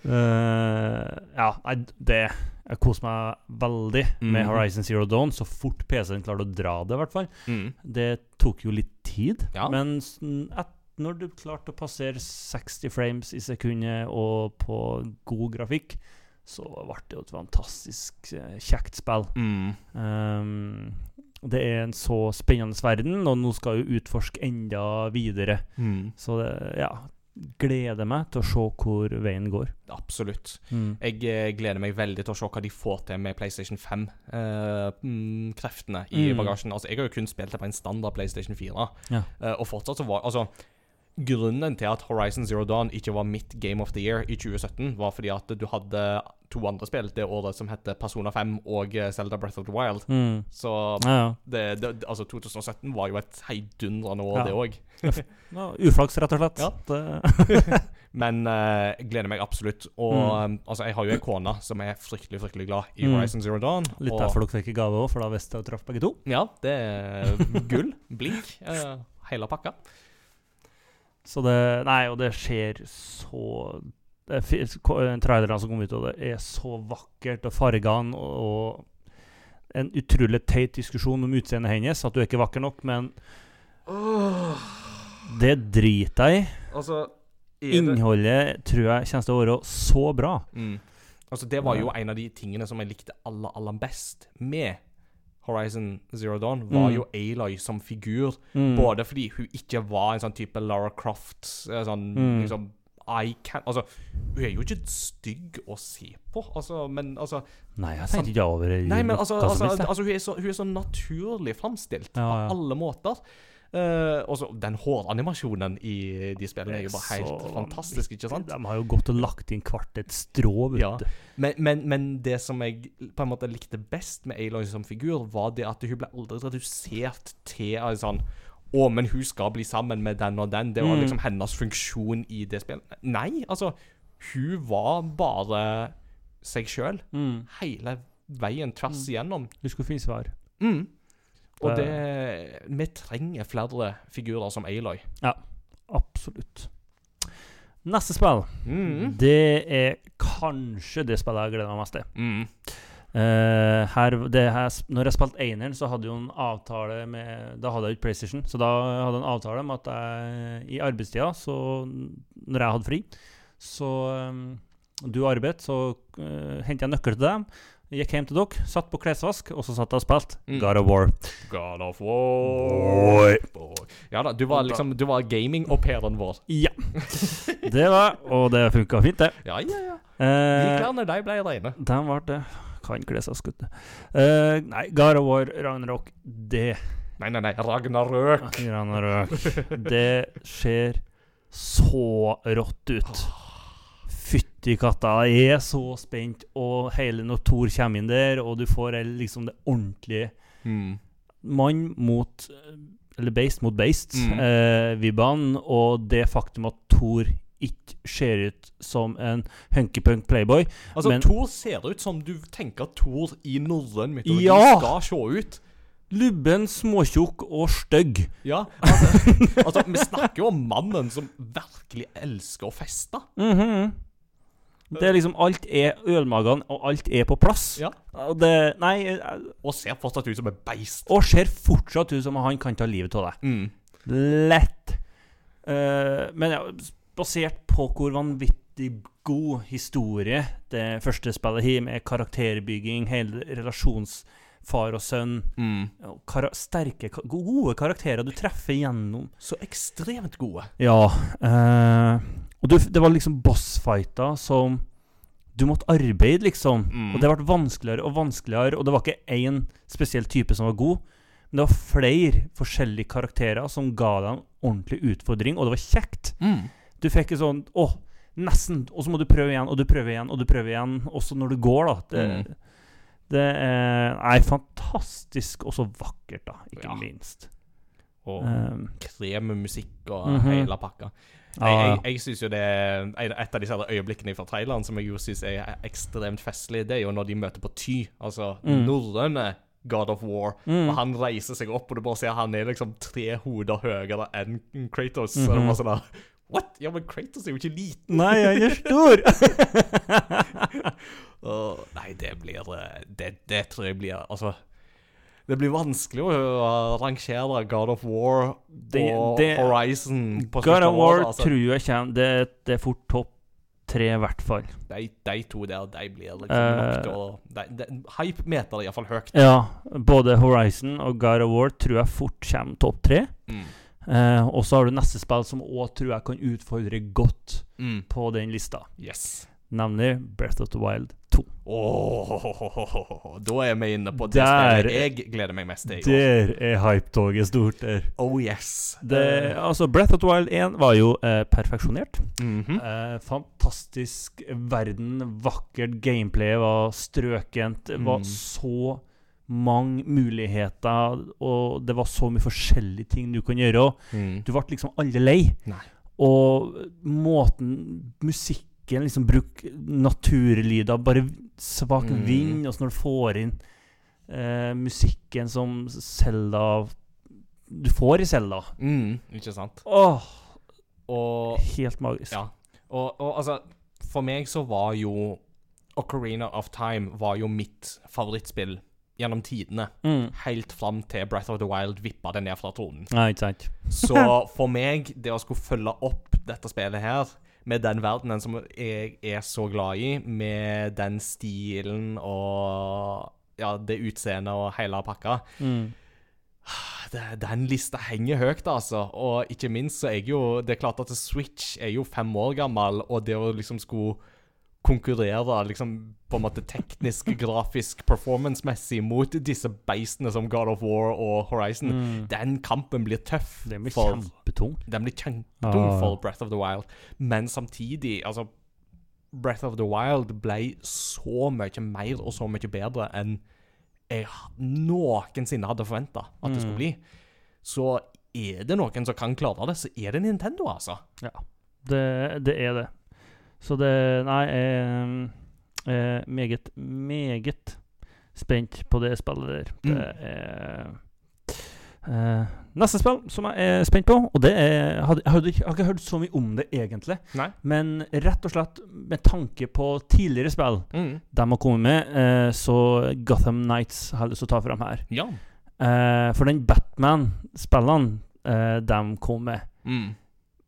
uh, ja, nei, det Jeg koser meg veldig med Mhm. Horizon Zero Dawn. Så fort PC-en klarte å dra det, i hvert fall. Mm. Det tok jo litt tid, Ja. men et, når du klarte å passere 60 frames i sekundet og på god grafikk, så ble det jo et fantastisk eh, kjekt spill. Mm. Um, det er en så spennende verden, og nå skal jo utforske enda videre. Mm. Så det, ja Gleder meg til å se hvor veien går. Absolutt. Mm. Jeg eh, gleder meg veldig til å se hva de får til med PlayStation 5-kreftene i Mm. bagasjen. Altså, Jeg har jo kun spilt det på en standard PlayStation 4, Ja. Eh, og fortsatt så var Altså, grunnen til at Horizon Zero Dawn ikke var mitt Game of the Year i 2017, var fordi at du hadde to andre spill det året som heter Persona 5 og eh, Zelda Breath of the Wild. Mm. Så Ja, ja. det, det, altså 2017 var jo et heidundrende år, Ja. det òg. Uflaks, rett og slett. Men uh, jeg gleder meg absolutt. Og Mm. eh, altså, jeg har jo en kone som er fryktelig fryktelig glad i Mm. Horizon Zero Dawn. Litt og, derfor dere fikk gave òg, for da visste jeg å treffe begge to. Ja, det er gull. Blink. Uh, hele pakka. Så det Nei, og det skjer så det er Trailerne som kom ut, og det er så vakkert, og fargene og, og En utrolig teit diskusjon om utseendet hennes, at du er ikke vakker nok, men det driter jeg i. Altså, Innholdet tror jeg kommer til å være så bra. Mm. Altså, det var jo en av de tingene som jeg likte aller, aller best med Horizon Zero Dawn, var Mm. jo Aloy som figur. Mm. Både fordi hun ikke var en sånn type Lara Croft eh, Sånn Mm. liksom I can Altså, hun er jo ikke stygg å se på, altså, men altså Nei, jeg tenkte ikke over det. Nei, men altså, altså, altså hun, er så, hun er så naturlig framstilt Ja, på alle måter. Eh, og så den håranimasjonen i de spillene er jo bare helt Så fantastisk, ikke sant? De har jo gått og lagt inn hvert et strå, vet Ja. du. Men, men, men det som jeg på en måte likte best med Aloy som figur, var det at hun ble aldri redusert til en sånn å, men hun skal bli sammen med den og den. Det var Mm. liksom hennes funksjon i det spillet. Nei, altså Hun var bare seg sjøl Mm. hele veien tvers igjennom. Du skulle finne svar. Mm. Og Det- Vi trenger flere figurer som Aloy. Absolutt. Neste spill, Mm. det er kanskje det spillet jeg gleder meg mest til. Mm. Uh, her, det her, når jeg spilte Eineren, så hadde jeg jo en avtale med Da hadde jeg ikke PlayStation, så da hadde jeg en avtale om at jeg i arbeidstida, så når jeg hadde fri, så um, Du arbeidet, så uh, hentet jeg nøkkel til deg. Gikk hjem til dere, satt på klesvask, og så satt jeg og spilte Mm. God of War. God of War. Boy. Ja da, du var liksom Du var gaming-au-pairen vår. Ja. Det var Og det funka fint, det. Ja, ja, ja. Eh, De klærne, de ble reine. De ble det. Kan kle seg skutt. Uh, nei, God of War, Ragnarok, det Nei, nei, nei. Ragnarøk. Ragnarok. Det ser så rått ut. Fytti katta, jeg er så spent. Og hele når Thor kommer inn der, og du får liksom det ordentlige Mm. mann mot Eller beist mot beist, Mm. eh, vibbene, og det faktum at Thor ikke ser ut som en hunkypunk playboy. Altså, Men- Thor ser ut som du tenker at Thor i norrøn mytologi Ja! skal se ut. Lubben, småtjukk og stygg. Ja, altså, altså Vi snakker jo om mannen som virkelig elsker å feste. Mhm. Det er liksom Alt er ølmagen, og alt er på plass. Ja. Og det Nei, eh, Og ser fortsatt ut som en beist. og ser fortsatt ut som han kan ta livet av deg. Mm. Lett. Eh, men ja, basert på hvor vanvittig god historie det første spillet har, med karakterbygging, hele relasjonsfar og sønn Mm. og kara Sterke, ka- gode karakterer du treffer gjennom. Så ekstremt gode. Ja. eh, og du, det var liksom bossfighter som Du måtte arbeide, liksom. Mm. Og det ble vanskeligere og vanskeligere, og det var ikke én spesiell type som var god. Men det var flere forskjellige karakterer som ga deg en ordentlig utfordring, og det var kjekt. Mm. Du fikk en sånn Å, nesten! Og så må du prøve igjen, og du prøver igjen, og du prøver igjen. Også når du går, da. Det, Mm. det er, er fantastisk, og så vakkert, da. Ikke Ja. minst. Og Um, kremmusikk og Mhm. hele pakka. Jeg, jeg, jeg synes jo det er Et av disse øyeblikkene fra traileren som jeg jo syns er ekstremt festlig, det er jo når de møter på Ty, altså Mm. norrøne God of War. Mm. Og han reiser seg opp, og du bare ser han er liksom tre hoder høyere enn Kratos. Mhm. Og det er bare sånn der What? Ja, men Kratos er jo ikke liten. Nei, han er stor! oh, nei, det blir eh, det, det tror jeg blir Altså Det blir vanskelig å rangere God of War og det- Horizon på God of War. Altså. tror jeg kommer det, det er fort topp tre, i hvert fall. De, de to der, de blir liksom Eh. nok til å de, de, Hype-meter er iallfall høyt. Ja, både Horizon og God of War tror jeg fort kommer topp tre. Mm. Eh, og så har du neste spill som òg tror jeg kan utfordre godt Mm. på den lista. Yes. Nemlig Breath of the Wild 2. Åh, da er vi inne på det Der- jeg gleder meg mest til. Der er hypetoget stort der. Oh yes. Det, altså, Breath of the Wild 1 var jo eh, perfeksjonert. Mhm. Eh, fantastisk verden, vakkert gameplay var strøkent. Det var Mm. så mange muligheter, og det var så mye forskjellige ting du kan gjøre. Mm. Du ble liksom aldri lei. Nei. Og måten musikken liksom bruker naturlyder, bare svak Mm. vind, og så når du får inn eh, musikken som Selda Du får i Selda. Mm, ikke sant? Åh, Og helt magisk. Ja. Og, og altså, for meg så var jo Ocarina of Time var jo mitt favorittspill gjennom tidene. Mm. Helt fram til Breath of the Wild vippa det ned fra tronen. Nei, ikke sant. Så for meg, det å skulle følge opp dette spillet her med den verdenen som jeg er så glad i, med den stilen og ja, det utseendet og hele pakka Mm. Den lista henger høyt, altså. Og ikke minst så er jeg jo Det er klart at Switch er jo fem år gammel, og det å liksom skulle konkurrere liksom på en måte teknisk, grafisk, performance-messig mot disse beistene som God of War og Horizon, Mm. den kampen blir tøff. Den blir for- kjempetung. den blir kjempetung Ah. for Breath of the Wild. Men samtidig, altså Breath of the Wild ble så mye mer og så mye bedre enn jeg noensinne hadde forventa at det skulle Mm. bli. Så er det noen som kan klare det, så er det Nintendo, altså. Det, det er det. Så det Nei, jeg er meget, meget spent på det spillet der. Det Mm. er eh, Neste spill som jeg er spent på, og det er hadde, jeg, ikke- har ikke hørt så mye om det egentlig, Nei. men rett og slett med tanke på tidligere spill Mm. de har kommet med, eh, så Gotham Nights har jeg lyst til å ta fram her. Ja. Eh, for den Batman-spillene eh, de kom med, Mm.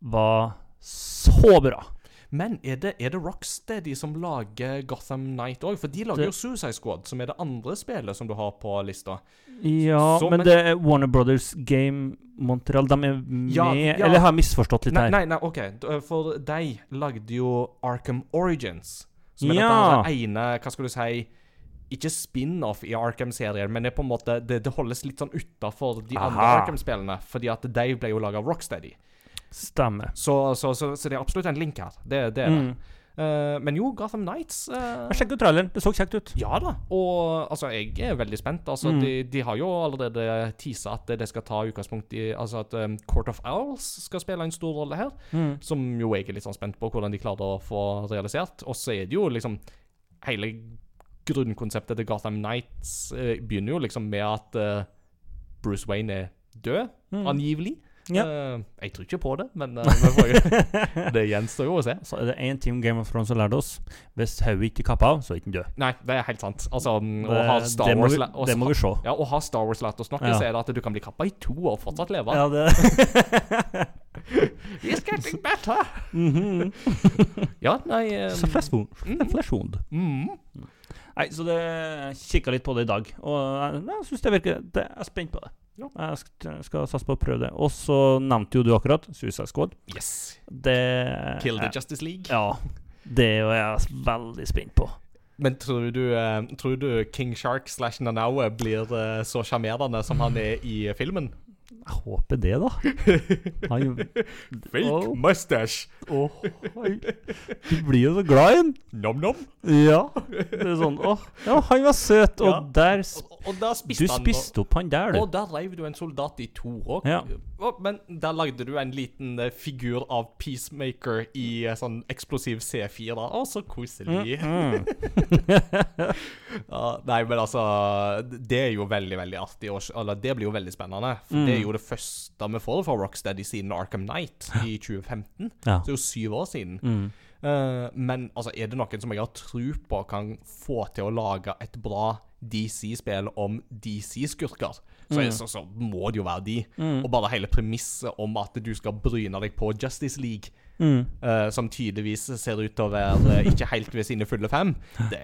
var så bra. Men er det, er det Rocksteady som lager Gotham Knight òg? For de lager Det- jo Suicide Squad, som er det andre spillet som du har på lista. Ja, Så, men, men- det er Warner Brothers Game Montreal. De er med Ja, ja. Eller har jeg misforstått litt Nei, her? nei, nei, OK. For de lagde jo Arkham Origins. Som er Ja. dette ene, hva skal du si Ikke spin-off i Arkham-serien, men det er på en måte Det, det holdes litt sånn utafor de andre Arkham-spillene, fordi at de ble jo laga av Rocksteady. Stemmer. Så, så, så, så det er absolutt en link her. Det, det er det. Mm. Uh, men jo, Gotham Nights uh, Sjekk ut traileren. Det så kjekt ut. Ja da. Og altså, jeg er veldig spent. Altså, Mm. de, de har jo allerede teasa at det skal ta utgangspunkt i Altså at um, Court of Owls skal spille en stor rolle her. Mm. Som jo jeg er litt sånn spent på hvordan de klarer å få realisert. Og så er det jo liksom Hele grunnkonseptet til Gotham Nights uh, begynner jo liksom med at eh, Bruce Wayne er død, Mm. angivelig. Ja. Uh, jeg tror ikke på det, men jo- det gjenstår jo å se. Så er det én ting Game of Thrones har lært oss. Hvis hodet ikke kapper av, så er den død. Nei, det er helt sant. Altså, det, å ha Star det, må Wars vi, la- det må vi se. Ja, å ha Star Wars lært oss noe, Ja. så er det at du kan bli kappa i to og fortsatt leve. Ja, det It's getting better! Mhm. Ja, nei um, Så flesh wound. mm, Flesh wound. mm. Nei, så det kikka litt på det i dag, og jeg, jeg syns det virker det, Jeg er spent på det. Ja. Jeg skal, skal satse på å prøve det. Og så nevnte jo du akkurat Suicide Squad. Yes. Det Kill the Justice League. Ja. Det er jeg veldig spent på. Men tror du, eh, tror du King Shark slash Nanaue blir eh, så sjarmerende som han er i filmen? Jeg håper det, da. Han, Fake oh. mustache! Åh, han- du blir jo så glad i den. Nom-nom. Ja. Det er sånn Åh, ja, han var søt, og Ja. der Og, og der Du spiste han spiste opp han der, Og du. der reiv du en soldat i to òg. Ja. Men der lagde du en liten uh, figur av Peacemaker i uh, sånn eksplosiv C4. Å, så koselig. Mm. Ja, nei, men altså Det er jo veldig, veldig artig. Eller det blir jo veldig spennende. For Mm. det er jo det første vi får fra Rocksteady siden Arkham Knight i 2015. Ja. Så det er jo syv år siden. Mm. Uh, men altså, er det noen som jeg har tro på kan få til å lage et bra DC-spill om DC-skurker, så, er- Mm. så, så må det jo være de. Mm. Og bare hele premisset om at du skal bryne deg på Justice League, Mm. uh, som tydeligvis ser ut til å være eh, ikke helt ved sine fulle fem, det,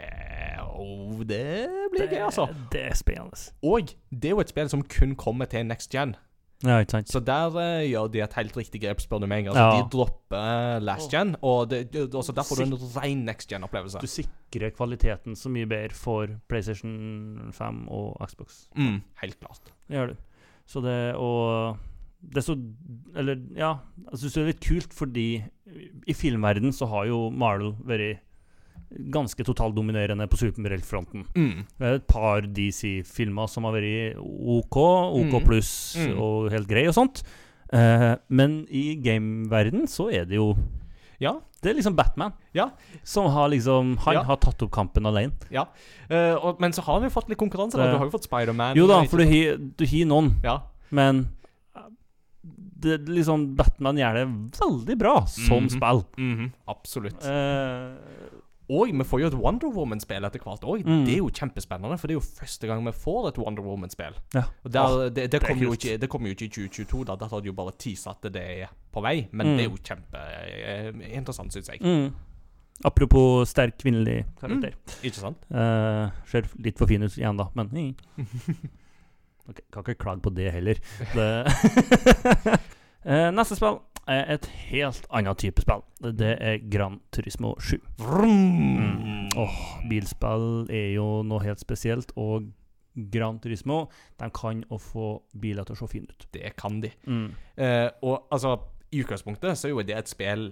oh, det blir gøy, altså. Det er spennende. Og det er jo et spill som kun kommer til next gen. Ja, ikke sant? Så der uh, gjør de et helt riktig grep, spør du meg. Altså, Ja. De dropper last gen, og det, det, også der får du en ren next gen-opplevelse. Du sikrer kvaliteten så mye bedre for PlayStation 5 og Xbox. Mm, helt klart. Det gjør du. Så det og det er så Eller, ja. Jeg syns det er litt kult fordi i filmverden så har jo Marlo vært ganske totaldominerende på superheltfronten. Mm. Det er et par DC-filmer som har vært OK, OK Mm. pluss Mm. og helt grei og sånt. Eh, men i gameverden så er det jo Ja. Det er liksom Batman. Ja. Som har liksom Han Ja. har tatt opp kampen alene. ja. Uh, og, men så har vi jo fått litt konkurranse. da. Du har jo fått Spiderman. Jo da, for du har noen, Ja. men eh, det, liksom Batman gjør det veldig bra som Mhm. spill. Mhm, absolutt. Eh, Og vi får jo et Wonder Woman-spill etter hvert òg. Mm. Det er jo kjempespennende, for det er jo første gang vi får et Wonder Woman-spill. Ja. Og der, oh, det, det, det er jo ikke, det kom jo ikke i 2022, da. Da hadde jo bare tisa at det er på vei. Men Mm. det er jo kjempeinteressant, syns jeg. mm. Apropos sterk kvinnelig karakter. Ikke sant? Uh, ser litt for fin ut igjen, da, men mm. Ok, Kan ikke klage på det heller. Det uh, neste spill et helt annet type spill. Det er Gran Turismo 7. Mm. Åh, bilspill er jo noe helt spesielt, og Gran Turismo de kan å få biler til å se fine ut. Det kan de. Mm. Eh, og altså, i utgangspunktet så er jo det et spill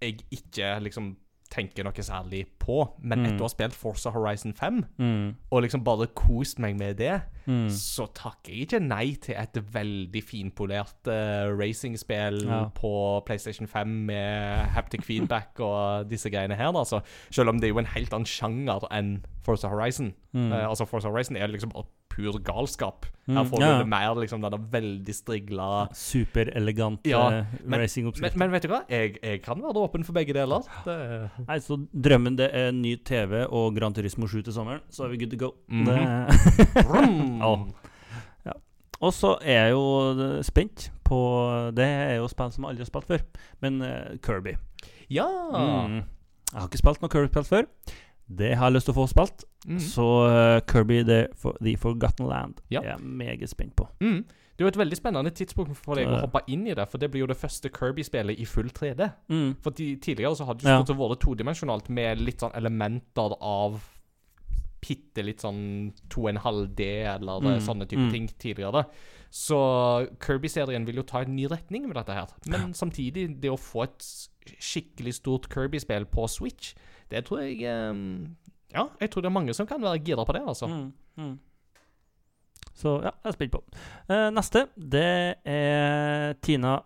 jeg ikke liksom tenker noe særlig på. Men Mm. etter å ha spilt Forza Horizon 5, Mm. og liksom bare kost meg med det, Mm. så takker jeg ikke nei til et veldig finpolert uh, racingspill Ja. på PlayStation 5 med haptic feedback og disse greiene her, da. Så selv om det er jo en helt annen sjanger enn Forza Horizon. Mm. Eh, altså Forza Horizon er liksom bare pur galskap. Mm, Her får ja. du det mer liksom den veldig strigla Superelegante Ja, eh, men- men, men vet du hva? Jeg, jeg kan være åpen for begge deler. Det, Nei, så drømmen det er ny TV og Gran Turismo 7 til sommeren, så er vi good to go. Det, Vroom. Ja. og så er jeg jo eh, spent på Det er jo spill som jeg aldri har spilt før, men uh, Kirby. Ja. Mm. Jeg har ikke spilt noe Kirby-spill før. Det har jeg lyst til å få spilt. Mm. Så uh, Kirby The, for, The Forgotten Land Ja. er jeg meget spent på. Mm. Det er jo et veldig spennende tidspunkt for deg å hoppe inn i det, for det blir jo det første Kirby-spillet i full 3D. Mm. For de, tidligere så hadde det Ja. stort sett vært todimensjonalt med litt sånn elementer av bitte litt sånn 2,5D eller Mm, sånne type mm. ting tidligere. Så Kirby-serien vil jo ta en ny retning med dette her. Men samtidig, det å få et skikkelig stort Kirby-spill på Switch, det tror jeg ehm, Ja, jeg tror det er mange som kan være gira på det, altså. Mm, mm. Så ja, jeg er spent på. Uh, neste, det er Tina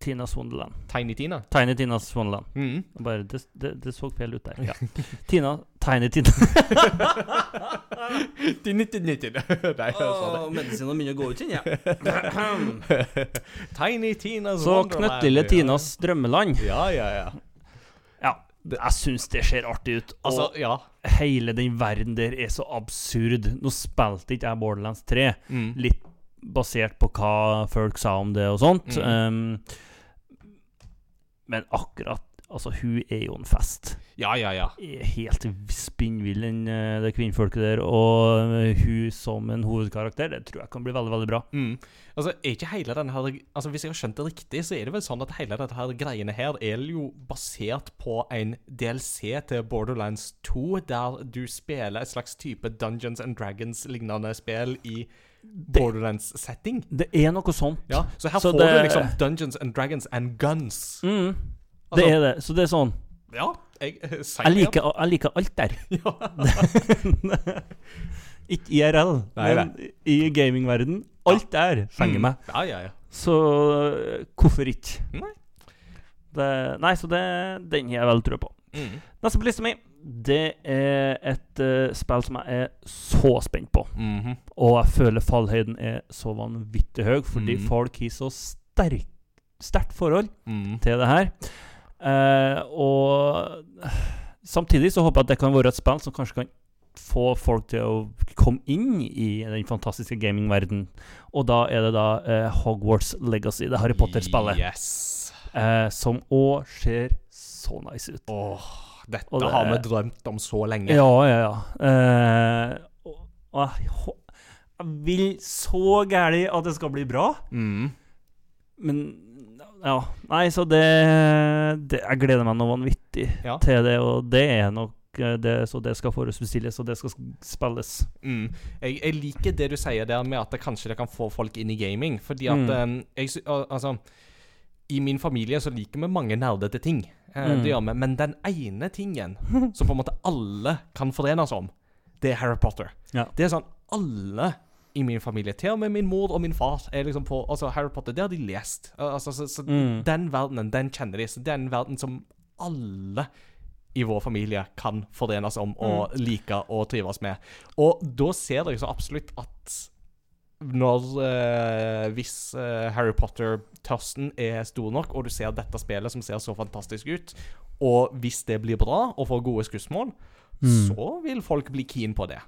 Tina Swondeland. Tiny Tina. Tiny Tina Swondeland. Mm. Bare, det, det, det så feil ut der. Ja. Tina Tiny Tina Tiny Tina. Nei, jeg sa det. Medisinene begynner å gå ut, inn, ja. Tiny Tina Swondeland. Så knøttlille Tinas drømmeland. Ja, ja, ja. Jeg syns det ser artig ut. Og Altså, ja. hele den verden der er så absurd. Nå spilte ikke jeg Borderlands 3, Mm. litt basert på hva folk sa om det og sånt. Mm. Um, men akkurat Altså, hun er jo en fest. Ja, ja, ja. Helt spinnvill, eh, det kvinnfolket der. Og eh, hun som en hovedkarakter, det tror jeg kan bli veldig, veldig bra. Mm. Altså, er ikke hele denne her Altså, Hvis jeg har skjønt det riktig, så er det vel sånn at hele dette her greiene her er jo basert på en DLC til Borderlands 2, der du spiller et slags type Dungeons and Dragons-lignende spill i Borderlands-setting. Det er noe sånt. Ja, Så her Så får det- du liksom Dungeons and Dragons and guns. Mm, det Altså- er det. Så det er sånn Ja, jeg eh, sier Jeg liker, jeg liker alt der. Ikke IRL, Nei, men i gamingverden. Alt der fenger Mm. meg. Ja, ja, ja. Så øh, hvorfor ikke? Nei. Det, nei, så det, den har jeg vel trua på. Mm. Neste på lista mi, det er et uh, spill som jeg er så spent på. Mhm. Og jeg føler fallhøyden er så vanvittig høy, fordi Mm. folk har så sterk, sterkt forhold Mm. til det her. Eh, og samtidig så håper jeg at det kan være et spill som kanskje kan få folk til å komme inn i den fantastiske gamingverdenen. Og da er det da eh, Hogwarts Legacy, det Harry Potter-spillet, Yes. eh, som òg ser så nice ut. Åh, dette det- har vi drømt om så lenge. Ja, ja, ja. Eh, og, og jeg vil så gæli at det skal bli bra. Mm. Men ja. Nei, så det, det Jeg gleder meg noe vanvittig Ja. til det, og det er nok eh, det, Så det skal forhåndsbestilles, og det skal spilles. Mm. Jeg, jeg liker det du sier der med at det kanskje det kan få folk inn i gaming. Fordi at Mm. jeg, Altså I min familie så liker vi mange nerdete ting. Eh, Mm. Det gjør vi. Men den ene tingen som på en måte alle kan forenes om, det er Harry Potter. Ja. Det er sånn Alle i min familie. Til og med min mor og min far er liksom på Altså, Harry Potter, det har de lest. Altså, så, så Mm. Den verdenen, den kjenner de. Så det er en verden som alle i vår familie kan forenes om og like og trives med. Og da ser dere så absolutt at når eh, Hvis eh, Harry Potter-tørsten er stor nok, og du ser dette spillet som ser så fantastisk ut, og hvis det blir bra og får gode skussmål, så vil folk bli keen på det.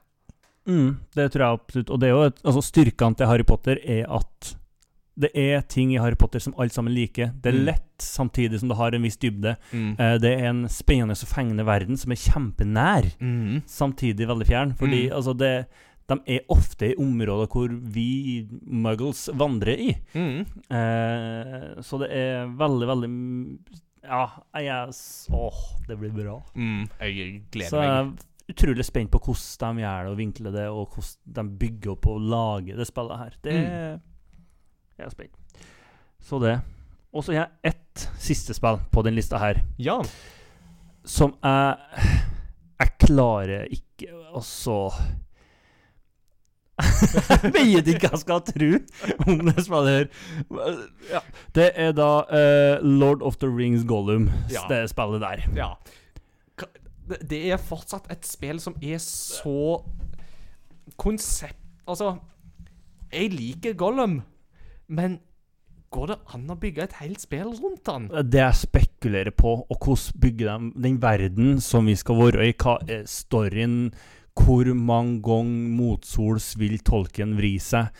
Mm, det tror jeg absolutt. Og det er jo et, altså Styrkene til Harry Potter er at det er ting i Harry Potter som alle sammen liker. Det er Mm. lett, samtidig som det har en viss dybde. Eh, det er en spennende og fengende verden som er kjempenær, Mm. samtidig veldig fjern. Fordi Mm. altså det de er ofte i områder hvor vi muggles vandrer i. Mm. Eh, så det er veldig, veldig Ja, jeg Åh, det blir bra. Mm. Jeg gleder meg. er utrolig spent på hvordan de gjør det og vinkler det, og hvordan de bygger opp og lager det spillet her. Det Mm. Jeg er spent. Så det. Og så har jeg ett siste spill på den lista her, Ja. som jeg Jeg klarer ikke Og så Jeg vet ikke hva jeg skal tro om det spillet her. Ja. Det er da uh, Lord of the Rings Gollum, Ja. det spillet der. ja. Det er fortsatt et spill som er så konsept Altså, jeg liker Gollum, men går det an å bygge et helt spill rundt han? Det jeg spekulerer på, og hvordan bygger de den verden som vi skal være i, hva er storyen, hvor mange ganger motsols vil tolken vri seg?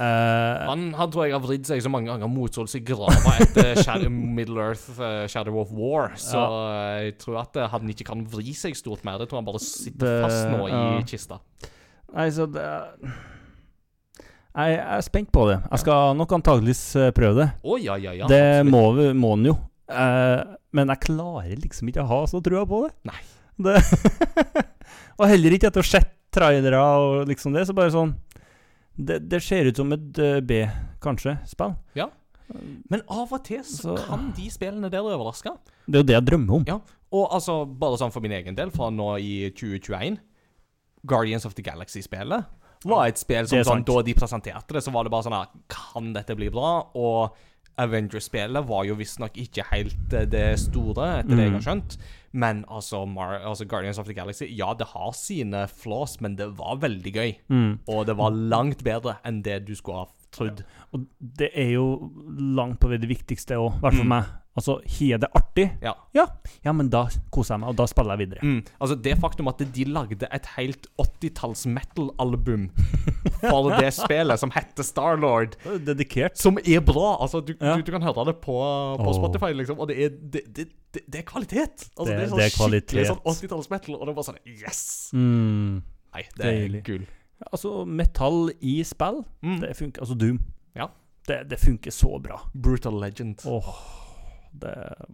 Eh, Han, han tror jeg har vridd seg så mange ganger mot sols i grava etter Shadow, Middle Earth, uh, Shadow of War, så ja. jeg tror at eh, han ikke kan vri seg stort mer. Jeg tror han bare sitter Det- fast nå i kista. nei, så det jeg, jeg er spent på det. Jeg skal nok antageligvis eh, prøve det. Oh, ja, ja, ja. det må, vi- må den jo. Uh, men jeg klarer liksom ikke å ha så trua på det. Nei. det og heller ikke etter å ha sett trailere og liksom det, så bare sånn Det, det ser ut som et eh, B, kanskje, spill. Men av og til så, Så- kan de spillene der overraske. Det er jo det jeg drømmer om. Ja, og altså, bare sånn for min egen del, fra nå i 2021 Guardians of the Galaxy-spillet var et spill som sånn, da de presenterte det, så var det bare sånn her Kan dette bli bra? Og Avengers-spillet var jo visstnok ikke helt eh, det store, etter det jeg har Mm. skjønt. Men altså, Mar altså Guardians of the Galaxy Ja, det har sine flaws, men det var veldig gøy. Mm. Og det var langt bedre enn det du skulle ha trodd. Og det er jo langt på vei det viktigste òg, i hvert fall Mm. meg. Altså, har det artig, Ja. ja, ja, men da koser jeg meg, og da spiller jeg videre. Mm. Altså Det faktum at de lagde et helt 80-talls metal-album for det spillet, som heter Starlord, Dedikert. som er bra. Altså Du, Ja. du, du kan høre det på, på oh. Spotify, liksom, og det er, det, det, det, er kvalitet. Altså, Det- er sånn er skikkelig sånn 80-talls metal, og det er bare sånn Yes! Mm. Nei, det er Deilig. gull. Altså, metall i spill, Mm. det funker. Altså, Doom. Ja. Det, det funker så bra. Brutal Legend. Åh, det er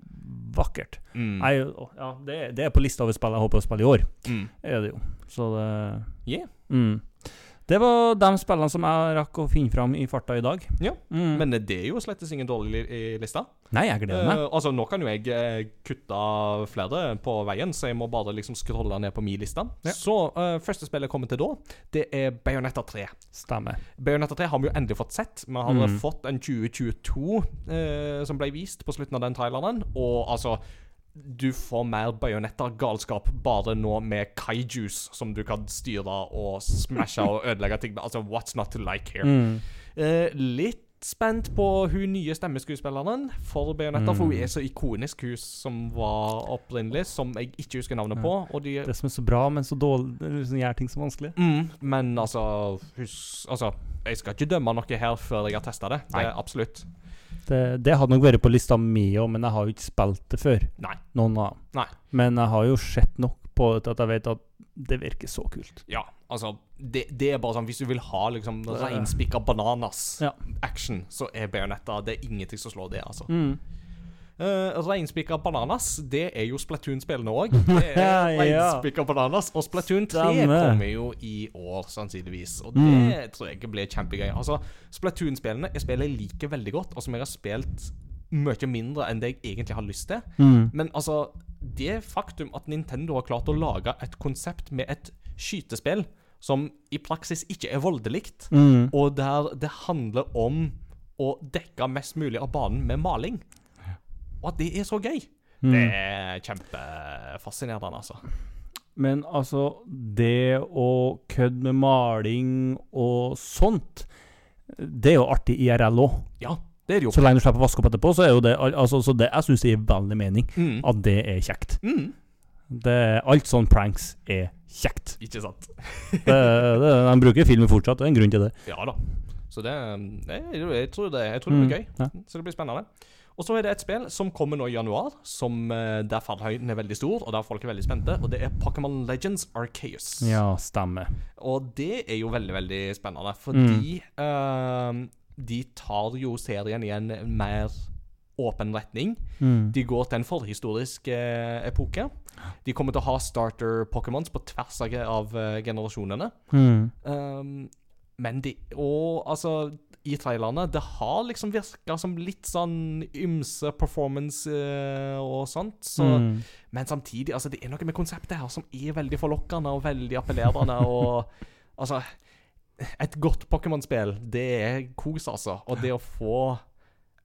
vakkert. Mm. Jeg, ja, det, det er på lista over spill jeg håper å spille i år. Mm. Er det jo. Så det Yeah. mm. Det var de spillene som jeg rakk å finne fram i farta i dag. Ja, Mm. Men det er jo slett ingen dårlig li i lista. Nei, jeg gleder meg. Uh, altså, nå kan jo jeg uh, kutte flere på veien, så jeg må bare liksom scrolle ned på min liste. Ja. Så uh, første spillet jeg kommer til da, det er Bayonetta 3. Stemmer. Bayonetta 3 har vi jo endelig fått sett. Vi har Mm. fått en 2022 eh, som ble vist på slutten av den traileren. Og altså Du får mer Bayonetta-galskap bare nå med kaijus som du kan styre og smashe og ødelegge ting med. Altså, what's not to like here? Mm. Eh, litt spent på hun nye stemmeskuespilleren for Bayonetta, for hun Mm. er så ikonisk, hun som var opprinnelig, som jeg ikke husker navnet på. De Det som er så bra, men så dårlig liksom gjør ting så vanskelig. mm, Men altså, hus, altså Jeg skal ikke dømme noe her før jeg har testa det. Det absolutt. Det, det hadde nok vært på lista mi òg, men jeg har jo ikke spilt det før. Nei. Noen av dem. Nei. Men jeg har jo sett nok på det til at jeg vet at det virker så kult. Ja, altså det, det er bare sånn Hvis du vil ha liksom reinspikka bananas Ja. action, så er Bayonetta Det er ingenting som slår det, altså. Mm. Uh, reinspikka bananas, det er jo Splatoon-spillene òg. Er Ja, reinspikka bananas. Og Splatoon 3 Stemme. kommer jo i år, sannsynligvis. Og det Mm. tror jeg blir kjempegøy. Altså, Splatoon-spillene er spiller jeg liker veldig godt, og som jeg har spilt mye mindre enn det jeg egentlig har lyst til. Mm. Men altså, det faktum at Nintendo har klart å lage et konsept med et skytespill som i praksis ikke er voldelikt, Mm. og der det handler om å dekke mest mulig av banen med maling. Og at det er så gøy. Mm. Det er kjempefascinerende, altså. Men altså, det å kødde med maling og sånt, det er jo artig IRL òg. Ja, det er det jo. Så lenge du slipper å vaske opp etterpå, så er jo det altså, Så det jeg syns gir veldig mening Mm. at det er kjekt. Mm. Det, alt sånn pranks er kjekt. Ikke sant? Det, det, de bruker filmen fortsatt, det er en grunn til det. Ja da. Så det Jeg, jeg tror det, jeg tror det blir Mm, gøy. ja. Så det blir spennende. Og så er det et spill som kommer nå i januar, som, eh, der fallhøyden er veldig stor, og der folk er veldig spente, og det er Pokémon Legends Arceus. Ja, stemmer. Og det er jo veldig, veldig spennende, fordi eh, de tar jo serien i en mer åpen retning. Mm. De går til en forhistorisk uh, epoke. De kommer til å ha starter-Pokémons på tvers av, eh, generasjonene. Mm. Um, men de Og altså, i trailerne Det har liksom virka som litt sånn ymse performance eh, og sånt. Så, Mm. Men samtidig, altså, det er noe med konseptet her som er veldig forlokkende og veldig appellerende. og altså Et godt Pokémon-spill, det er kos, altså. Og det å få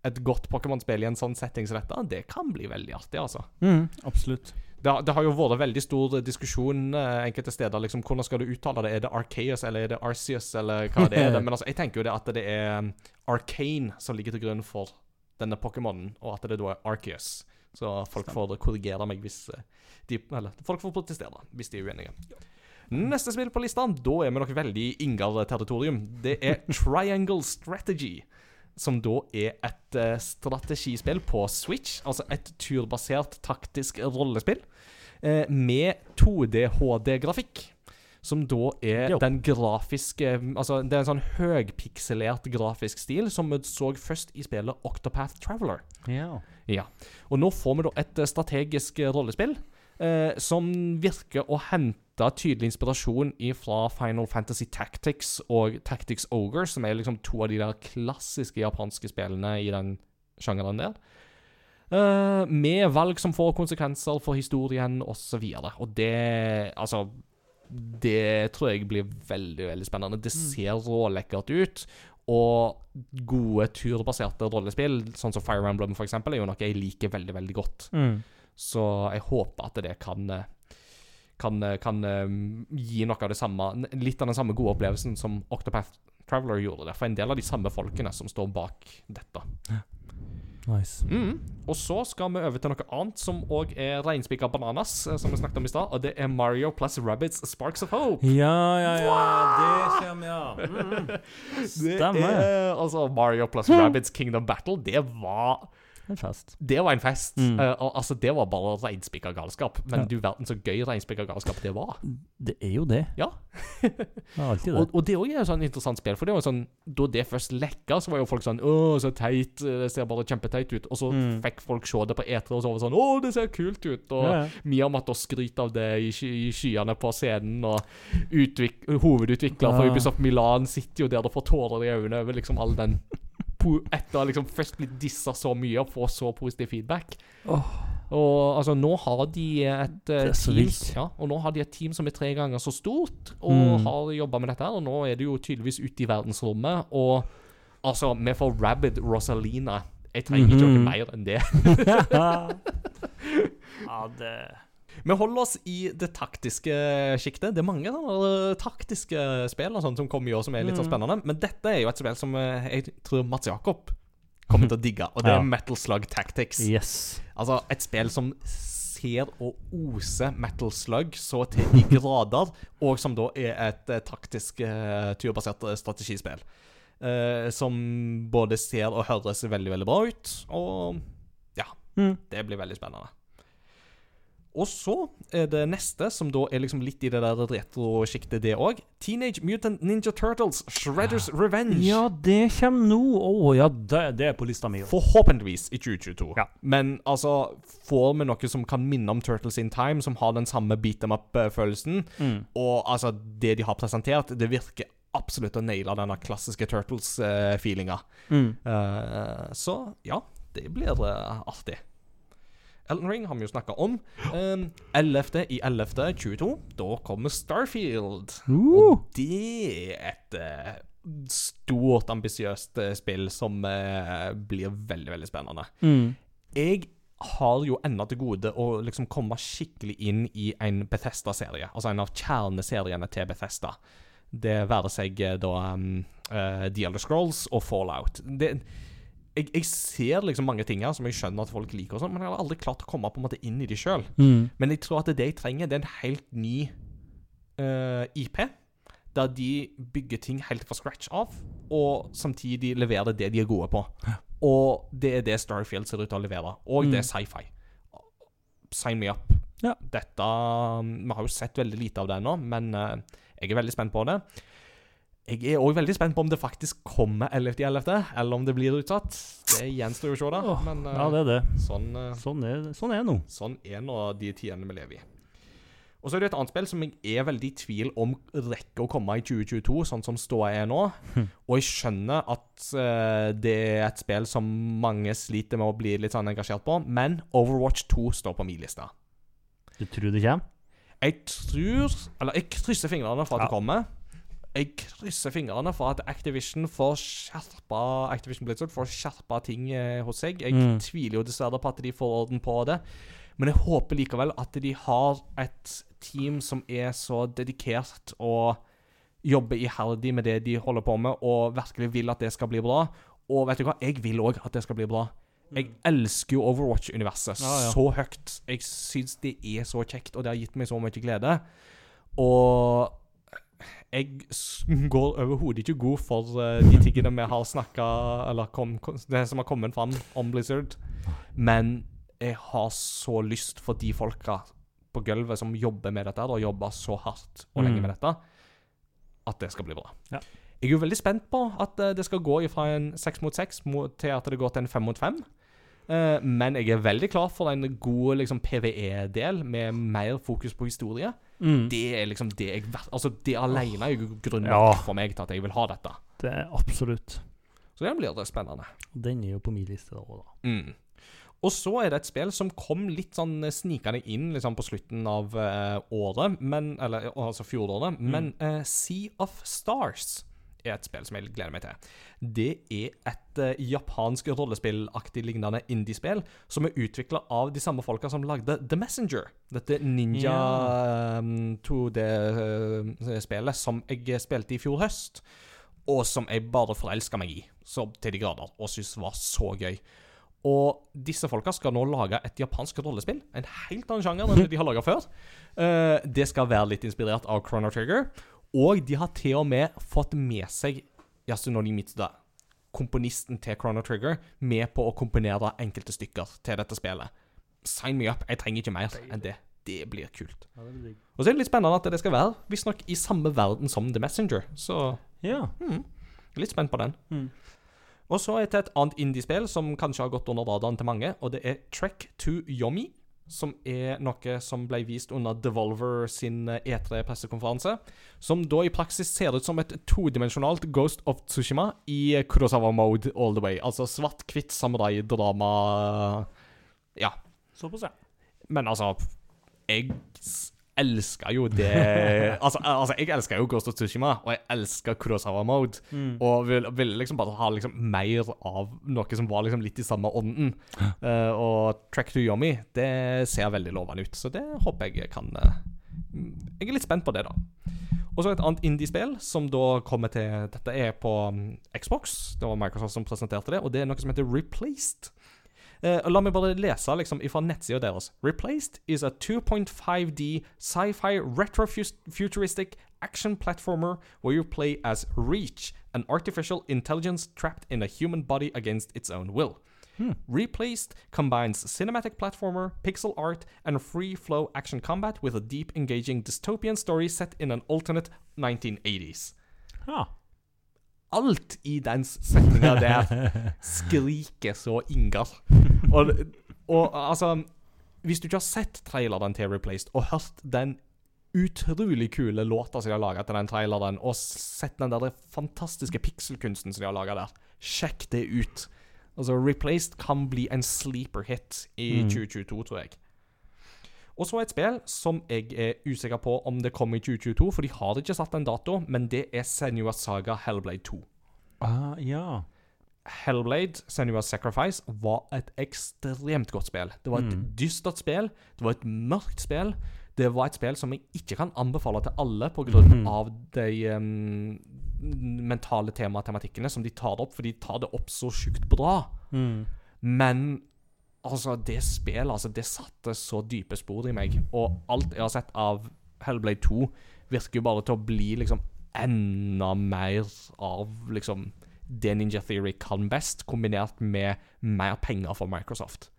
et godt Pokémon-spill i en sånn setting som dette, det kan bli veldig artig, altså. Mm, absolutt. Det, det har jo vært veldig stor diskusjon eh, enkelte steder. liksom, Hvordan skal du uttale det? Er det Arceus eller er det Arceus? eller hva det er? det? Men altså, jeg tenker jo det at det er um, Arcane som ligger til grunn for denne Pokémonen, og at det da er Arceus. Så folk får korrigere meg hvis eh, de Eller folk får protestere hvis de er uenige. Neste spill på lista, da er vi nok veldig i Ingar-territorium. Det er Triangle Strategy. Som da er et uh, strategispill på Switch. Altså et turbasert taktisk rollespill uh, med 2D-HD-grafikk. Som da er Jo. den grafiske Altså, det er en sånn høgpikselert grafisk stil som vi så først i spillet Octopath Traveler. Ja. Ja. Og nå får vi da et eh, strategisk eh, rollespill eh, som virker å hente tydelig inspirasjon fra Final Fantasy Tactics og Tactics Ogre, som er liksom to av de der klassiske japanske spillene i den sjangeren der. Uh, med valg som får konsekvenser for historien, osv. Og, og det Altså Det tror jeg blir veldig, veldig spennende. Det ser rålekkert ut. Og gode turbaserte rollespill, sånn som Fire Emblem eksempel, er jo noe jeg liker veldig, veldig godt. Mm. Så jeg håper at det kan eh, kan, eh, kan eh, gi noe av det samme Litt av den samme gode opplevelsen som Octopath Traveler gjorde det. For en del av de samme folkene som står bak dette. Nice. Mm. Og så skal vi over til noe annet som òg er reinspikka bananas, eh, som vi snakket om i stad. Og det er Mario plus Rabbits Sparks of Hope. Ja, ja, ja. Det kommer, ja. Mm. Det Stemmer. er, altså Mario plus Rabbits Kingdom Battle, det var En fest. Det var en fest. Mm. Uh, og, altså, det var bare reinspikka galskap. Men Ja. du verden så gøy reinspikka galskap det var. Det er jo det. Ja. Det er alltid det. Og, og det òg er jo sånn interessant spill. For det var jo sånn Da det først lekka, så var jo folk sånn Å, så teit. Det ser bare kjempeteit ut. Og så Mm. fikk folk se det på etere, og så var det sånn Å, det ser kult ut. Og Ja, ja. Miyamoto skryte av det i, sky i skyene på scenen. Og utvik hovedutvikler Ja. Ubisoft Milan sitter jo der og får tårer i øynene over liksom all den Etter å liksom først blitt dissa så mye og få så positiv feedback. Og altså, nå har de et uh, team ja, Og nå har de et team som er tre ganger så stort, og Mm. har jobba med dette her. Og nå er det jo tydeligvis ute i verdensrommet, og altså, vi får Rabid Rosalina. Jeg trenger ikke Mhm. noe mer enn det. ja, det Vi holder oss i det taktiske sjiktet. Det er mange sånne taktiske spill og sånt som kommer i år som er litt sånn Mm. spennende. Men dette er jo et spill som eh, jeg tror Mats Jakob kommer til å digge, og det Ja. er Metal Slug Tactics. Yes. Altså et spill som ser og oser Metal Slug så til de grader, og som da er et eh, taktisk uh, turbasert eh, strategispill. Uh, som både ser og høres veldig, veldig bra ut, og ja, Mm. det blir veldig spennende. Og så er det neste, som da er liksom litt i det der retro-sjiktet, det òg. Teenage Mutant Ninja Turtles, Shredders Revenge. Ja, det kommer nå. Å ja, det, det er på lista mi. Forhåpentligvis i 2022. Ja. Men altså, får vi noe som kan minne om Turtles in Time, som har den samme beat them up-følelsen, Mm. og altså, det de har presentert, det virker absolutt å naile denne klassiske Turtles-feelinga. Mm. så ja, det blir uh, artig. Elton Ring har vi jo snakka om. Um, 11. i 11. 22, da kommer Starfield. Uh. Og det er et uh, stort, ambisiøst uh, spill som eh, blir veldig, veldig spennende. Mm. Jeg har jo ennå til gode å liksom komme skikkelig inn i en Bethesda-serie. Altså en av kjerneseriene til Bethesda. Det være seg da um, uh, The Elder Scrolls og Fallout. Det, jeg, jeg ser liksom mange ting her som jeg skjønner at folk liker, og sånt, men jeg har aldri klart å komme på en måte inn i de sjøl. Mm. Men jeg tror at det jeg trenger, det er en helt ny uh, IP. Der de bygger ting helt fra scratch av, og samtidig leverer det de er gode på. Og det er det Starfield ser ut til å levere. Og det er sci-fi. Sign me up. Ja. Dette Vi har jo sett veldig lite av det ennå, men uh, jeg er veldig spent på det. Jeg er òg veldig spent på om det faktisk kommer 11.11., eller om det blir utsatt. Det gjenstår jo å se, da. Men eh, Ja, det er det. sånn eh, Sånn er, sånn er nå. Sånn er nå de tidene vi lever i. Og så er det et annet spill som jeg er veldig i tvil om rekker å komme i 2022, sånn som ståa er nå. Og jeg skjønner at uh, det er et spill som mange sliter med å bli litt sånn engasjert på, men Overwatch 2 står på min liste. Du tror det kommer? Jeg tror Eller jeg krysser fingrene for at Ja. det kommer. Jeg krysser fingrene for at Activision får skjerpa Activision Blizzard får skjerpa ting eh, hos seg. Jeg Mm. tviler jo dessverre på at de får orden på det. Men jeg håper likevel at de har et team som er så dedikert og jobber iherdig med det de holder på med, og virkelig vil at det skal bli bra. Og vet du hva, jeg vil òg at det skal bli bra. Jeg elsker jo Overwatch-universet Ja, ja. så høyt. Jeg syns det er så kjekt, og det har gitt meg så mye glede. Og jeg går overhodet ikke god for eh, de tingene vi har snakka Eller kom, det som har kommet fram om Blizzard. Men jeg har så lyst for de folka på gulvet som jobber med dette, og jobber så hardt og lenge Mm. med dette, at det skal bli bra. Ja. Jeg er jo veldig spent på at eh, det skal gå fra en seks mot seks til at det går til en fem mot fem. Eh, men jeg er veldig klar for en god liksom, PVE-del med mer fokus på historie. Mm. Det er liksom det jeg Altså, det alene er jo grunn nok Ja. for meg til at jeg vil ha dette. Det er absolutt. Så den blir det spennende. Den er jo på min liste òg, da. Mm. Og så er det et spill som kom litt sånn snikende inn liksom på slutten av uh, året, men, eller altså fjoråret. Men uh, Sea of Stars er et spill som jeg gleder meg til. Det er et uh, japansk rollespillaktig lignende indiespill som er utvikla av de samme folka som lagde The Messenger. Dette ninja eh, 2D-spillet som jeg spilte i fjor høst, og som jeg bare forelska meg i så til de grader, og syntes var så gøy. Og disse folka skal nå lage et japansk rollespill. En helt annen sjanger enn det de har laga før. Uh, det skal være litt inspirert av Chrono Trigger. Og de har til og med fått med seg Yasunori Mitsuda, komponisten til Chrono Trigger, med på å komponere enkelte stykker til dette spillet. Sign me up. Jeg trenger ikke mer enn det. Det blir kult. Og så er det litt spennende at det skal være visstnok i samme verden som The Messenger. Så Ja. hmm, litt spent på den. Mm. Og så er det et annet indiespill som kanskje har gått under radaren til mange, og det er Trek to Yomi. Som er noe som ble vist under Devolver sin eh, E3-pressekonferanse. Som da i praksis ser ut som et todimensjonalt Ghost of Tsushima i eh, Kurosawa-mode all the way. Altså svart-hvitt samurai-drama Ja. Såpass, ja. Men altså Jeg elsker jo det altså, altså, jeg elsker jo Ghost of Tsushima, og jeg elsker Kurosawa-mode. Mm. Og ville vil liksom bare ha liksom mer av noe som var liksom litt i samme ånden. Uh, og Track to Yomi, det ser veldig lovende ut, så det håper jeg kan uh, Jeg er litt spent på det, da. Og så et annet indie-spill som da kommer til Dette er på mm, Xbox. Det var Microsoft som presenterte det, og det er noe som heter Replaced. Eh, la meg bare lese liksom fra nettsida deres. Replaced is a 2.5D sci-fi retrofuturistic action platformer where you play as Reach, an artificial intelligence trapped in a human body against its own will. Replaced combines cinematic platformer, pixel art, and free flow action combat with a deep, engaging dystopian story set in an alternate 1980s. ja. Alt i den setninga der skriker så Ingar. Og, og altså Hvis du ikke har sett traileren til Replaced og hørt den utrolig kule låta som de har laga til den traileren, og sett den der fantastiske pikselkunsten som de har laga der, sjekk det ut. Altså, Replaced kan bli en sleeper hit i Mm. 2022, tror jeg. Og så et spill som jeg er usikker på om det kommer i 2022, for de har ikke satt en dato, men det er Senua Saga Hellblade 2. Ah, ja. Hellblade Senua Sacrifice var et ekstremt godt spill. Det var et Mm. dystert spill, det var et mørkt spill. Det var et spill som jeg ikke kan anbefale til alle pga. Mm. av de um, mentale tematematikkene som de tar opp, for de tar det opp så sjukt bra. Mm. Men altså, det spillet altså, det satte så dype spor i meg. Og alt jeg har sett av Hellblade 2, virker jo bare til å bli liksom enda mer av liksom det Ninja Theory kan best, kombinert med mer penger for Microsoft.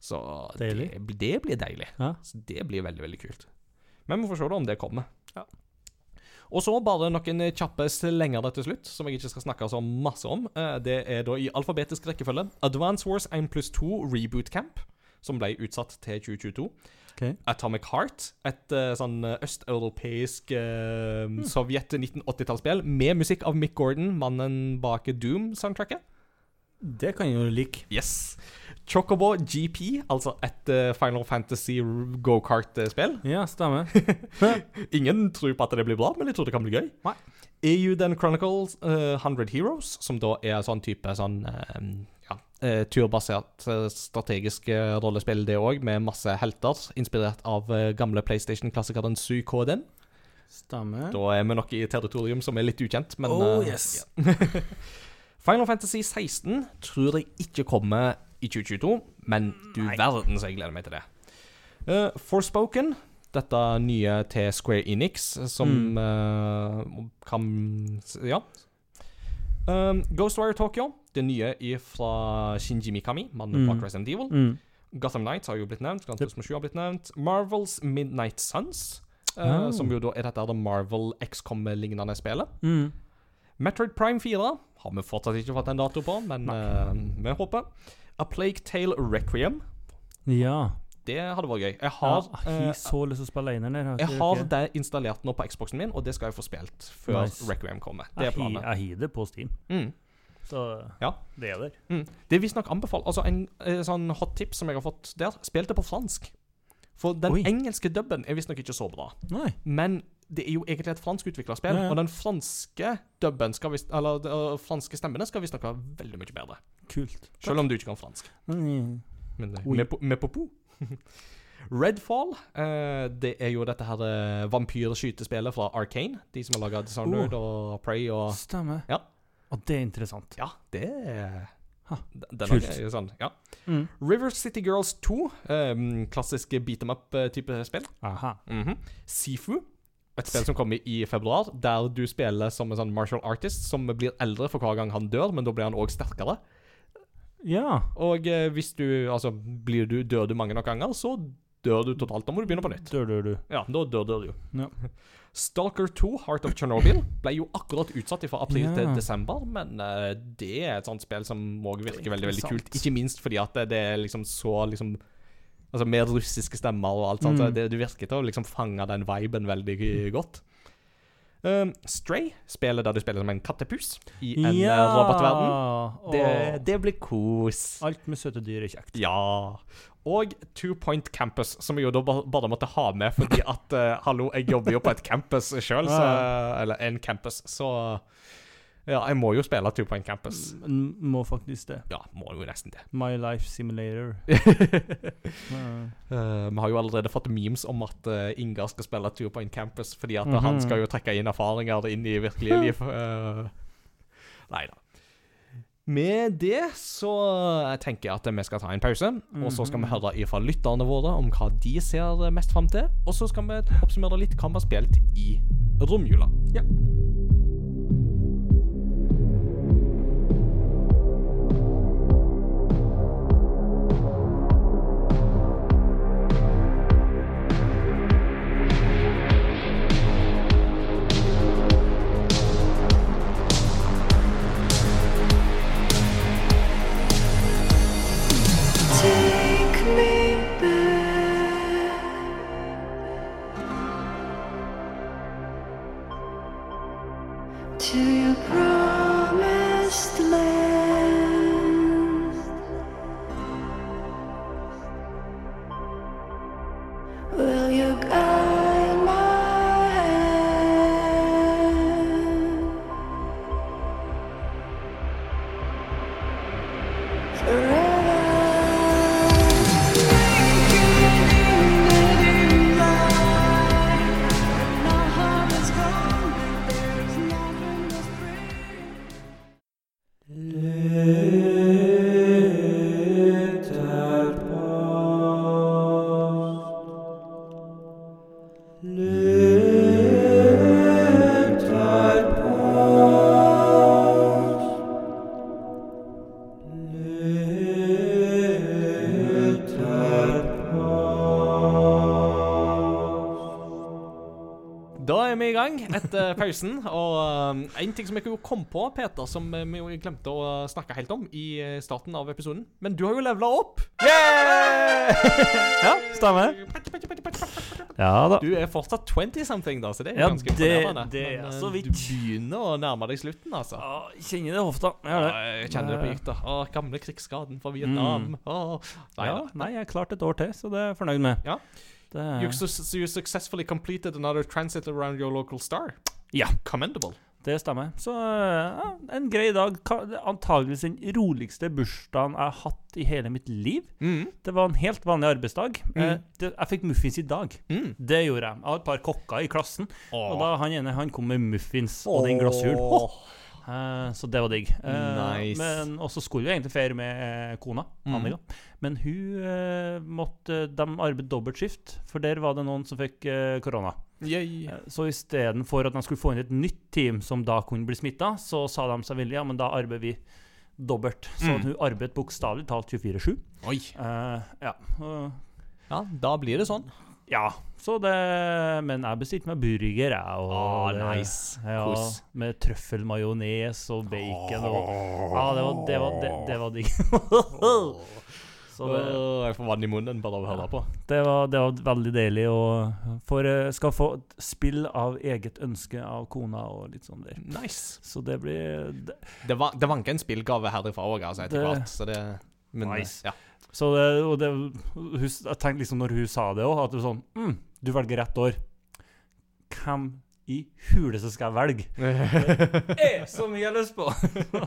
Så det, det blir deilig. Ja. Så det blir veldig, veldig kult. Men vi får se da om det kommer. Ja. Og så bare noen kjappe slengere til slutt, som jeg ikke skal snakke så masse om. Eh, Det er da i alfabetisk rekkefølge Advance Wars 1 pluss 2 Reboot Camp, som ble utsatt til 2022. Okay. Atomic Heart, et uh, sånn eh, østeuropeisk uh, sovjet 1980-tallsspill med musikk av Mick Gordon, mannen bak Doom-soundtracket. Det kan jeg jo like. Yes. Chocobo GP, altså et eh, Final Fantasy go-kart-spill. Ja, stemmer. Ingen tror på at det blir bra, men jeg tror det kan bli gøy. Nei. EU Then Chronicles uh, 100 Heroes, som da er sånn type sånn uh, ja, uh, turbasert eh, strategisk eh, rollespill, det òg, med masse helter, inspirert av eh, gamle PlayStation-klassikeren Suikoden. Stemmer. Da er vi nok i territorium som er litt ukjent, men Oh, eh, yes. ja. Final Fantasy 16 tror jeg ikke kommer i 2022, men du Nei. verden så jeg gleder meg til det. Uh, Forspoken, dette nye til Square Enix, som Mm. uh, kan Ja. Um, Ghostwire Tokyo, det nye fra Shinji Mikami, mannen Mm. bak Resident Evil. Mm. Gotham Knights har jo blitt nevnt. Grand Turismo 7 har blitt nevnt. Marvels Midnight Suns, uh, oh. som jo da er dette Marvel XCOM-lignende spillet. Mm. Metroid Prime 4 har vi fortsatt ikke fått en dato på, men uh, vi håper. A Plague Tale Requiem. Ja. Det hadde vært gøy. Jeg Jeg har, ja, jeg så lyst til å spille eneren. her, jeg har det installert nå på Xboxen min, og det skal jeg få spilt før Nice. Requiem kommer. Det er planen. Jeg har det på Steam, Mm. så Ja. det er der. Mm. Det er visstnok anbefalt Altså, en eh, sånn hot tip som jeg har fått der, spill det på fransk. For den Oi. engelske dubben er visstnok ikke så bra. Nei. Men det er jo egentlig et franskutvikla spill, Ja, ja. og den franske dubben skal vi, Eller de franske stemmene skal visstnok være veldig mye bedre. Kult. Selv om du ikke kan fransk. Mm. Men oui. Med, po- med popo. Redfall, eh, det er jo dette her eh, vampyrskytespillet fra Arcane. De som har laga Dishonored og Prey og Stemmer. Ja. Og det er interessant. Ja, det er kult. sånn, ja. Mm. River City Girls 2, um, klassisk beat em up-type spill. Aha. Mhm. Sifu, et spill som kommer i februar, der du spiller som en sånn martial artist som blir eldre for hver gang han dør, men da blir han òg sterkere. Ja. Og eh, hvis du Altså, blir du, dør du mange nok ganger, så dør du totalt. Da må du begynne på nytt. Dør, dør, du. Ja, da dør dør du. Ja. Stalker 2, Heart of Chernobyl, ble jo akkurat utsatt fra april Ja. til desember, men eh, det er et sånt spill som òg virker veldig veldig kult. Ikke minst fordi at det er liksom så liksom Altså med russiske stemmer og alt sånt. så Mm. Det, det virker til å liksom fange den viben veldig godt. Um, Stray, spiller der du spiller som en kattepus i en ja. robotverden. Det, det blir kos. Alt med søte dyr er kjekt. Ja. Og Two Point Campus, som jeg jo da bare måtte ha med fordi at uh, Hallo, jeg jobber jo på et campus sjøl, eller en campus, så Ja, jeg må jo spille Two Point Campus. Men må faktisk det. Ja, må jo nesten det. My Life Simulator. uh, Eh, vi har jo allerede fått memes om at uh, Ingar skal spille Two Point Campus, fordi at Mhm. han skal jo trekke inn erfaringer inn i virkelige liv. Uh, nei da. Med det så tenker jeg at vi skal ta en pause, og så skal vi Mhm. høre fra lytterne våre om hva de ser mest fram til. Og så skal vi oppsummere litt hva vi har spilt i romjula. Ja. Pausen. Og um, en ting som jeg kunne kom på, Peter, som eh, vi jo glemte å snakke helt om i eh, starten av episoden. Men du har jo levela opp! Yeah! Ja, stemmer. Ja da. Du er fortsatt 20-something, da, så det er Ja, ganske det- imponerende. det er Men, eh, så vidt. Du begynner å nærme deg slutten, altså. Ja, kjenner det i hofta. Det. Ja, jeg kjenner det på gikta. Å, gamle krigsskaden fra Vietnam. Å, nei, Ja, nei, jeg har klart et år til, så det er jeg fornøyd med. Ja. Det, You, su- you successfully completed another transit around your local star. Ja. Commendable. det stemmer. Så ja, en grei dag. Antageligvis den roligste bursdagen jeg har hatt i hele mitt liv. Mm. Det var en helt vanlig arbeidsdag. Eh, Mm. det, jeg fikk muffins i dag. Mm. Det gjorde jeg. Jeg har et par kokker i klassen, og da han ene han kom med muffins og den glassuren. Eh, så det var digg. Uh, Nice. Men Og så skulle vi egentlig feire med eh, kona. Annika. Men hun uh, måtte De arbeidet dobbeltskift, for der var det noen som fikk korona. Eh, Så istedenfor at de skulle få inn et nytt team som da kunne bli smitta, så sa de seg villige, ja, men da arbeider vi dobbelt. Så Mm. hun arbeidet bokstavelig talt 24-7. Oi. Eh, ja. Ja, da blir det sånn. Ja. Så det Men jeg bestilte meg burger, jeg. Og Åh, nice. Ja, med trøffelmajones og bacon og Ja, det var, det var, det, det var digg. Åh, jeg får vann i munnen bare av å høre på. det, var, det var veldig deilig. Og for, skal få spill av eget ønske av kona og litt sånn der. Nice. Så det blir det, Det, var, vanker en spillgave herifra òg, altså, etter hvert. Så det Men Nice. ja. Så det, og det, hun, jeg tenkte liksom når hun sa det òg, at det var sånn mm, Du velger rett år. Hvem i huleste skal jeg velge? Det er så mye jeg har lyst på!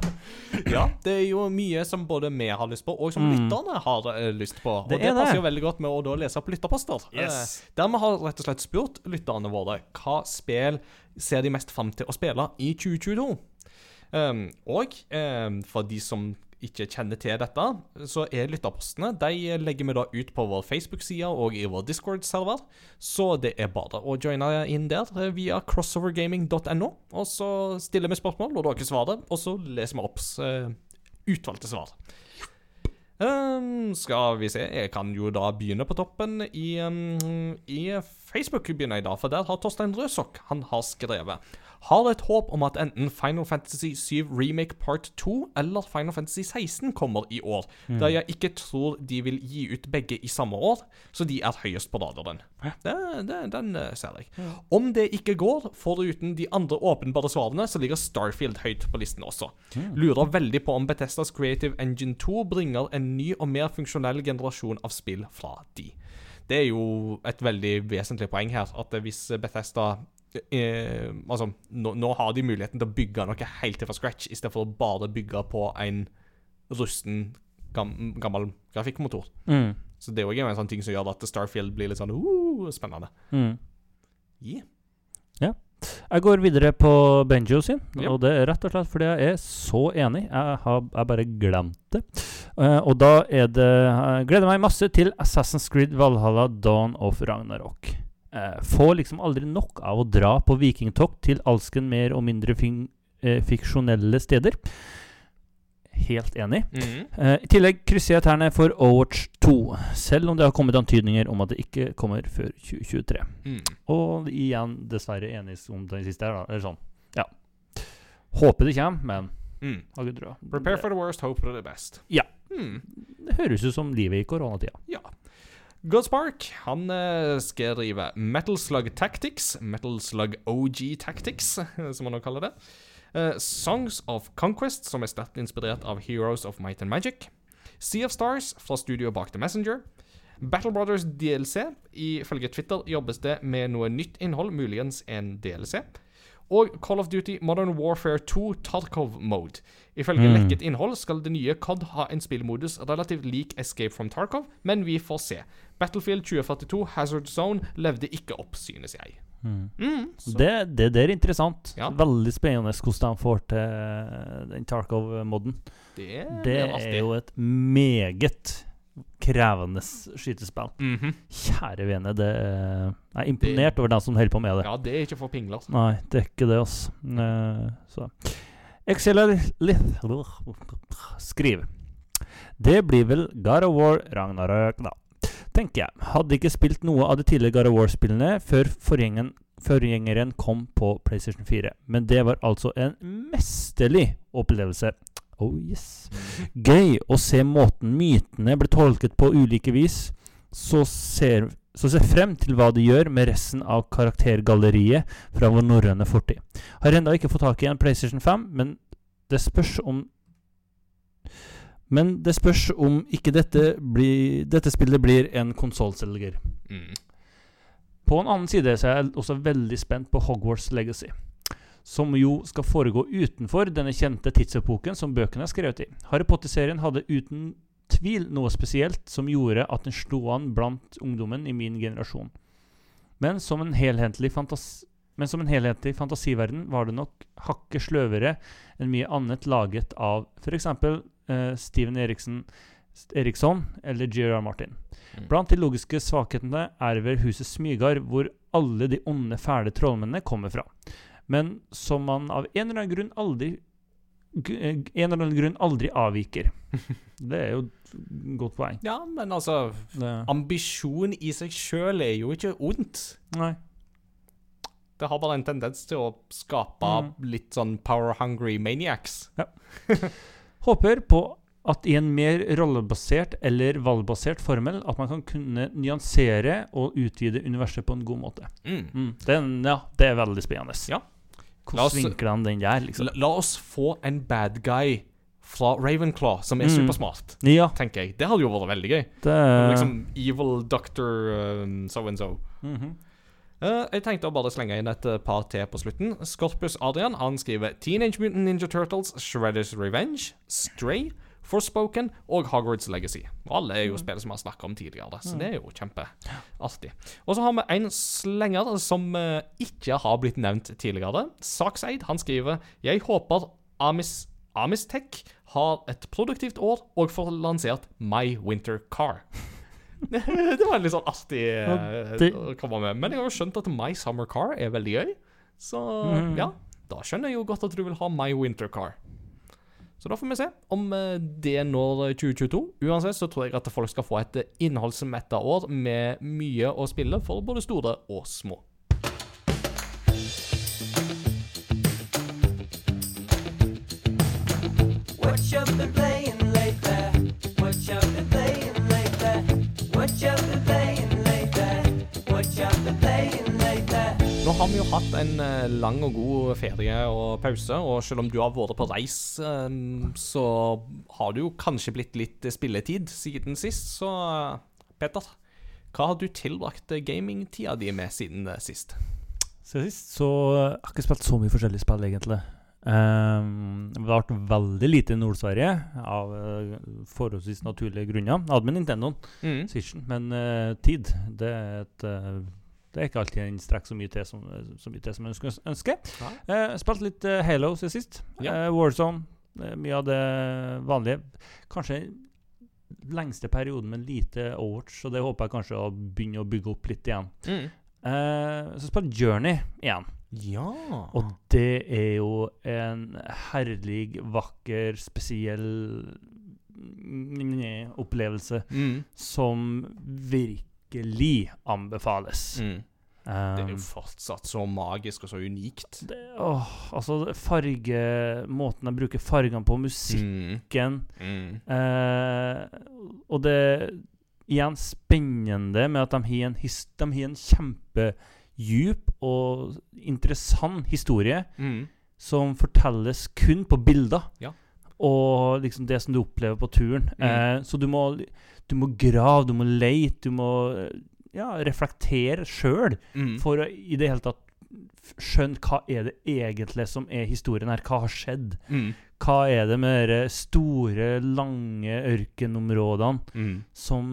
ja, det er jo mye som både vi har lyst på, og som Mm. lytterne har uh, lyst på. Det og det er passer det. jo veldig godt med å da lese opp lytterposter. Yes. Uh, der vi har rett og slett spurt lytterne våre hva spill ser de mest fram til å spille i 2022. Um, og um, for de som ikke kjenner til dette, så er lytterpostene De legger vi da ut på vår Facebook-side og i vår Discord-server. Så det er bare å joine inn der via crossovergaming.no. Og så stiller vi spørsmål, og dere svarer, og så leser vi opp eh, utvalgte svar. Um, skal vi se Jeg kan jo da begynne på toppen i, um, i Facebook. begynner jeg da, For der har Torstein Røsok Han har skrevet Har et håp om at enten Final Fantasy 7 Remake Part 2 eller Final Fantasy 16 kommer i år. Da jeg ikke tror de vil gi ut begge i samme år, så de er høyest på radaren. Det, det, den eh, ser jeg. Om det ikke går, foruten de andre åpenbare svarene, så ligger Starfield høyt på listen også. Lurer veldig på om Bethesdas Creative Engine 2 bringer en ny og mer funksjonell generasjon av spill fra de. Det er jo et veldig vesentlig poeng her, at hvis Bethesda eh, Altså, nå, nå har de muligheten til å bygge noe helt fra scratch, istedenfor å bare bygge på en rusten, gam, gammel grafikkmotor. Mm. Så det er jo en sånn ting som gjør at Starfield blir litt sånn uh, spennende. Mm. Yeah. Jeg går videre på Benjo sin, Ja. og det er rett og slett fordi jeg er så enig. Jeg har jeg bare glemt det. Uh, og da er det Jeg gleder meg masse til Assassin's Creed Valhalla Dawn of Ragnarok. Uh, får liksom aldri nok av å dra på vikingtokt til alsken mer og mindre eh, fiksjonelle steder. Helt enig. Mhm. Eh, I tillegg krysser jeg tærne for Overwatch 2, selv om det har kommet antydninger om at det ikke kommer før 2023. Mm. Og igjen dessverre enig om den siste her, da. Eller sånn. Ja. Håper det kommer, men Mm. har ikke trua. Prepare for the worst, hope for the best. Ja. Mm. Det høres ut som livet i koronatida. Ja. Godspark han skal drive Metal Slug Tactics, Metal Slug OG Tactics, som man nå kaller det. Uh, Songs of Conquest, som er sterkt inspirert av Heroes of Might and Magic. Sea of Stars fra studioet bak The Messenger. Battle Brothers DLC. Ifølge Twitter jobbes det med noe nytt innhold, muligens en DLC. Og Call of Duty Modern Warfare 2 Tarkov Mode. Ifølge Mm. lekket innhold skal det nye COD ha en spillmodus relativt lik Escape from Tarkov, men vi får se. Battlefield 2042 Hazard Zone levde ikke opp, synes jeg. Mm, Mm, Det, det der er interessant. Ja. Veldig spennende hvordan de får til den Tarkov-moden. det, Det er, er jo et meget krevende skytespill. Mhm. Kjære vene, det er Jeg er imponert over dem som holder på med det. Ja, det er ikke for pingler. altså. Nei, det er ikke det, altså. Eh, så skriver Det blir vel God of War Ragnarøk, da. Tenker jeg. Hadde ikke spilt noe av de tidligere God of War-spillene før forgjengeren, forgjengeren kom på PlayStation 4. Men det var altså en mesterlig opplevelse. Oh yes. Gøy å se måten mytene blir tolket på ulike vis. Så ser, så ser frem til hva de gjør med resten av karaktergalleriet fra vår norrøne fortid. Har ennå ikke fått tak i en PlayStation 5, men det spørs om Men det spørs om ikke dette, bli, dette spillet blir en konsollselger. Mm. På en annen side så er jeg også veldig spent på Hogwarts Legacy. Som jo skal foregå utenfor denne kjente tidsepoken som bøkene er skrevet i. Harry Potter-serien hadde uten tvil noe spesielt som gjorde at den slo an blant ungdommen i min generasjon. Men som en helhetlig, fantasi, men som en helhetlig fantasiverden var det nok hakket sløvere enn mye annet laget av f.eks. Uh, Steven Eriksen, Eriksson eller G.R.R. Martin. Mm. Blant de logiske svakhetene er vel huset Smygar, hvor alle de onde, fæle trollmennene kommer fra. Men som man av en eller annen grunn aldri eh, En eller annen grunn aldri avviker. Det er jo et godt poeng. Ja, men altså Ambisjon i seg sjøl er jo ikke ondt. nei. Det har bare en tendens til å skape Mm. litt sånn power hungry maniacs. Ja. Håper på at i en mer rollebasert eller valgbasert formel at man kan kunne nyansere og utvide universet på en god måte. Mm. Mm. Den, ja, det er veldig spennende. Ja. La oss- Hvordan vinkler han den der, liksom? La, la oss få en bad guy fra Ravenclaw som er Mm. supersmart, Ja, tenker jeg. Det hadde jo vært veldig gøy. det Liksom evil doctor um, so and so. Mhm. Uh, jeg tenkte å bare slenge inn et eh, par til på slutten. Scorpus Adrian han skriver Teenage Mutant Ninja Turtles, Shredders Revenge, Stray, Forspoken og Hogwarts Legacy. Og alle er jo spill som vi har snakket om tidligere, så det er jo kjempeartig. Og så har vi en slenger som eh, ikke har blitt nevnt tidligere. Sakseid han skriver Jeg håper Amis, Amistech har et produktivt år og får lansert My Winter Car. det var en litt sånn artig eh, det- å komme med. Men jeg har jo skjønt at My Summer Car er veldig gøy. Så mm. ja, da skjønner jeg jo godt at du vil ha My Winter Car. Så da får vi se om eh, det når 2022. Uansett så tror jeg at folk skal få et eh, innholdsmetta år med mye å spille for både store og små. Har vi jo hatt en eh, lang og god ferie og pause, og selv om du har vært på reis, eh, så har du jo kanskje blitt litt eh, spilletid siden sist. Så Petter, Peter, hva har du tilbrakt eh, gamingtida di med siden eh, sist? Siden sist så eh, jeg har ikke spilt så mye forskjellige spill, egentlig. Um, det har vært veldig lite i Nord-Sverige, av uh, forholdsvis naturlige grunner. Jeg hadde med Nintendoen, Mm. Switchen, men uh, tid det er, et, eh, det er ikke alltid en strekk så mye til som, så mye til som ønsker. ønsker. Nei. Eh, spilt litt eh, Halo siden sist. Ja. Eh, Warzone. eh, mye av det vanlige. Kanskje lengste perioden med lite Overwatch, så det håper jeg kanskje å begynne å bygge opp litt igjen. Mm. Eh, så spilte Journey igjen. Ja. Og det er jo en herlig, vakker, spesiell opplevelse mm. som virkelig anbefales. Mm. Det er jo Um, fortsatt så magisk og så unikt. det, åh, altså farge Måten de bruker fargene på, musikken Mm. Mm. eh, Og det igjen spennende med at de har en, his, en kjempedjup og interessant historie Mm. som fortelles kun på bilder. Ja. Og liksom det som du opplever på turen. Mm. Eh, så du må, du må grave, du må leite, du må eh, ja, reflektere sjøl Mm. for å i det hele tatt skjønne hva er det egentlig som er historien her. Hva har skjedd? Mm. Hva er det med de store, lange ørkenområdene Mm. som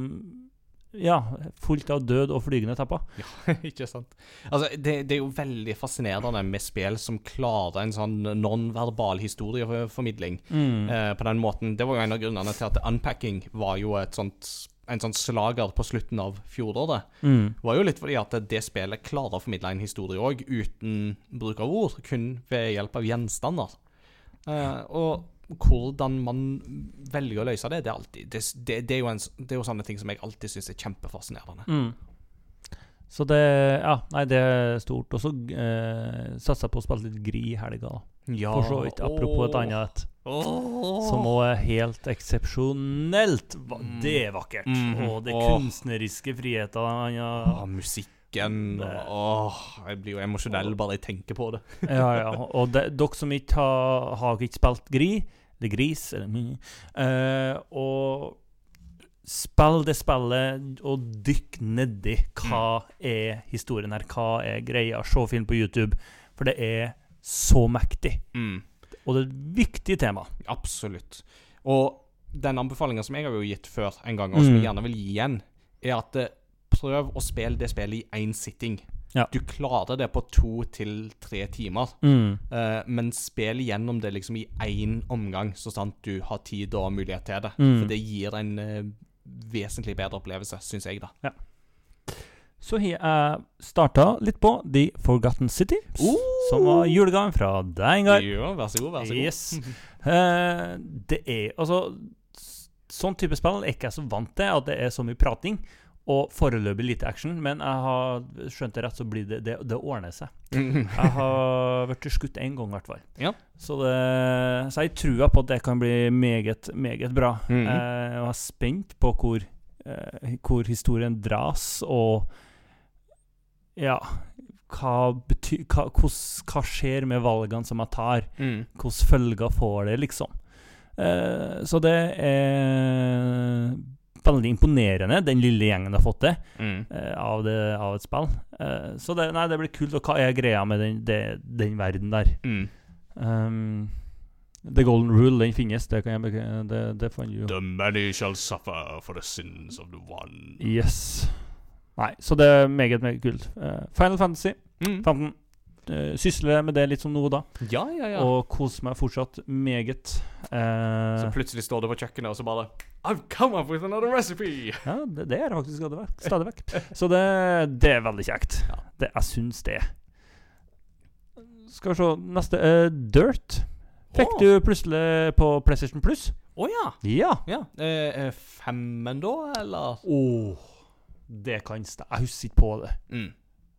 Ja, fullt av død og flygende tepper? Ikke sant. Altså, det, det er jo veldig fascinerende med spill som klarer en sånn non-verbal historieformidling Mm. eh, på den måten. Det var jo en av grunnene til at Unpacking var jo et sånt en sånn slager på slutten av fjoråret. Mm. var jo litt fordi at det spillet klarer å formidle en historie òg, uten bruk av ord, kun ved hjelp av gjenstander. Eh, og hvordan man velger å løse det, det er alltid Det, det, det, er, jo en, det er jo sånne ting som jeg alltid syns er kjempefascinerende. Mm. Så det Ja, nei, det er stort. Og så eh, satser jeg på å spille litt Gri i helga. Ja, For så vidt. Apropos et annet et. Som òg er helt eksepsjonelt. Mm. Det er vakkert. Mhm. Og det kunstneriske friheten han har Ja, musikken og Åh, jeg blir jo emosjonell bare jeg tenker på det. Ja, ja. Og det, dere som ikke har, har ikke spilt Gri, eller Gris, eller mye, uh, og spill det spillet, og dykk nedi hva er historien her, hva er greia. Se film på YouTube, for det er så mektig. Mm. Og det er et viktig tema. Absolutt. Og den anbefalinga som jeg har jo gitt før en gang, og som Mm. jeg gjerne vil gi igjen, er at eh, prøv å spille det spillet i én sitting. Ja. Du klarer det på to til tre timer, Mm. uh, men spill gjennom det liksom i én omgang, så sant du har tid og mulighet til det. Mm. For det gir en uh, vesentlig bedre opplevelse, syns jeg, da. Så har jeg starta litt på The Forgotten City, Oh! som var julegaven fra deg, Ingar. Ja, vær så god, vær så god. Yes. uh, det er altså Sånn type spill er ikke jeg så vant til, at det er så mye prating. Og foreløpig lite action, men jeg har skjønt det rett, så blir det Det, det ordner seg. Jeg har blitt skutt én gang, i hvert fall. Ja. Så, det, så jeg tror på at det kan bli meget, meget bra. Mm -hmm. jeg var spent på hvor, eh, hvor historien dras, og ja hva, bety, hva, hos, hva skjer med valgene som jeg tar? Mm. Hvilke følger får det, liksom? Eh, så det er veldig imponerende, den lille gjengen har fått til Mm. eh, av, det, av et spill. Eh, så det, nei, det blir kult. Og hva er greia med den, det, den verden der? Mm. Um, The Golden Rule, den finnes. Det kan jeg Det, det fant jo. The many shall suffer for the sins of the one. Yes. Nei, så det er meget, meget kult. Eh, Final Fantasy Mm. 15. Uh, sysler med det litt som noe da, Ja, ja, ja. og koser meg fortsatt meget. Eh, Så plutselig står du på kjøkkenet, og så bare I've come up with another recipe! Ja, det, det er det faktisk stadig vekk. Stadig vekk. Så det, det er veldig kjekt. Ja. Det, jeg syns det. Skal vi se Neste Uh, Dirt. Fikk oh. du plutselig på PlayStation Plus? Å ja. Ja. ja. Eh, eh, femmen, da, eller? Åh, det kan stå. Jeg husker ikke på det. Mm.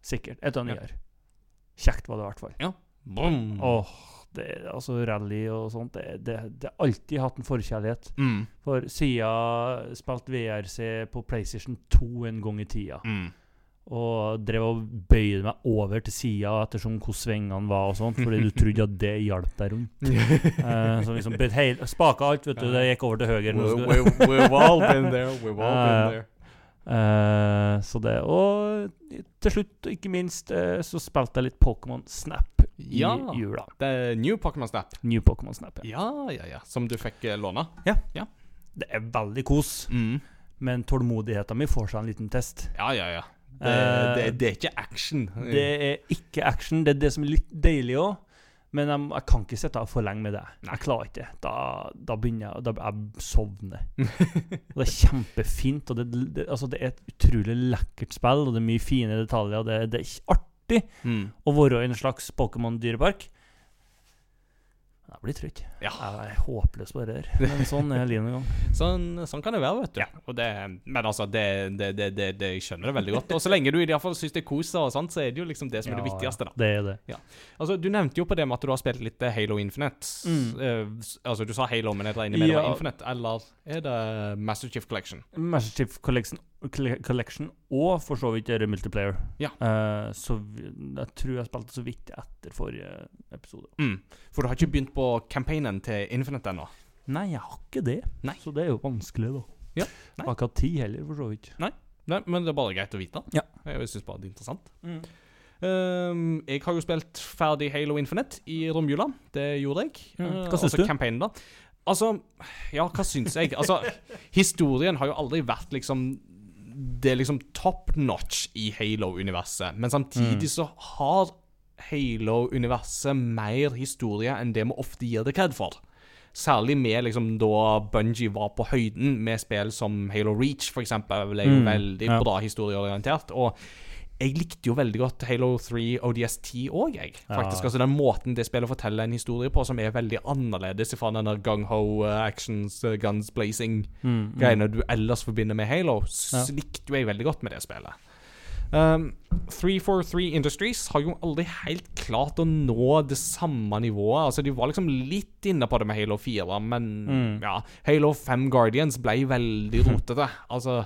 Sikkert. Et eller Ja. annet år. Kjekt var det i hvert fall. Boom. Åh, det, altså rally og sånt, det, har alltid hatt en forkjærlighet. Mm. For siden spilte VRC på PlayStation 2 en gang i tida. Mm. Og drev og bøyde meg over til sida ettersom hvor svingene var og sånt, fordi du trodde at det hjalp deg rundt. uh, så liksom Spaka alt, vet du. Det gikk over til høyre. We, we, we've all been there. We've all Ja, ja. been there. Eh, så det Og til slutt, og ikke minst, eh, så spilte jeg litt Pokémon Snap i Ja. jula. Det er New Pokémon Snap. New Pokémon Snap. Ja. Ja, ja, ja. Som du fikk låne? Ja. ja. Det er veldig kos, Mm. men tålmodigheten min får seg en liten test. Ja, ja, ja. Det, Eh, det, det er ikke action. Det er ikke action. Det er det som er litt deilig òg. Men jeg, jeg kan ikke sitte for lenge med det. Jeg klarer ikke det. Da, da begynner jeg Da jeg sovner. det er kjempefint. Og det, det, altså det er et utrolig lekkert spill, og det er mye fine detaljer. Og det, det er artig Mm. å være i en slags Pokémon-dyrepark. Blir trøtt. Ja. Jeg er håpløs på rør. Men sånn er livet en gang. Sånn, sånn kan det være, vet du. Og det, men altså, det, det, det, det, det Jeg skjønner det veldig godt. Og så lenge du i hvert fall syns det er kos, sånt, så er det jo liksom det som er det viktigste. da Det er det. Altså, Du nevnte jo på det med at du har spilt litt eh, Halo Infinite. Mm. Uh, altså, Du sa Halo, men jeg med det var Ja. Infinite. Eller er det Master Chief Collection? Master Chief Collection, Colle- Collection og for så vidt er multiplayer. Ja. Uh, så vi, jeg tror jeg spilte så vidt etter forrige episode. Mm. For du har ikke begynt på campaignen til Infinite ennå? Nei, jeg har ikke det. Nei. Så det er jo vanskelig, da. Ja, Jeg har ikke hatt tid heller, for så vidt. Nei, men det er bare greit å vite. Ja. Jeg syns bare det er interessant. Ehm, jeg har jo spilt ferdig Halo Infinite i romjula. Det gjorde jeg. Mm. Eh, Hva syns altså du? Altså, ja, hva syns jeg? Altså, historien har jo aldri vært liksom Det er liksom top notch i Halo-universet. Men samtidig Mm. så har Halo-universet mer historie enn det vi ofte gir det kred for. Særlig med liksom da Bungie var på høyden med spill som Halo Reach, eksempel, ble jo Mm, veldig ja. bra historieorientert. Og jeg likte jo veldig godt Halo 3 ODST òg, jeg. Faktisk. Ja. Altså Den måten det spillet forteller en historie på, som er veldig annerledes fra den gung-ho uh, actions, uh, guns blazing-greiene du ellers forbinder med Halo, så Mm, Ja. likte jo jeg veldig godt med det spillet. Um, 343 Industries har jo aldri helt klart å nå det samme nivået. Altså De var liksom litt inne på det med Halo 4, men Mm. ja Halo 5 Guardians ble veldig rotete. altså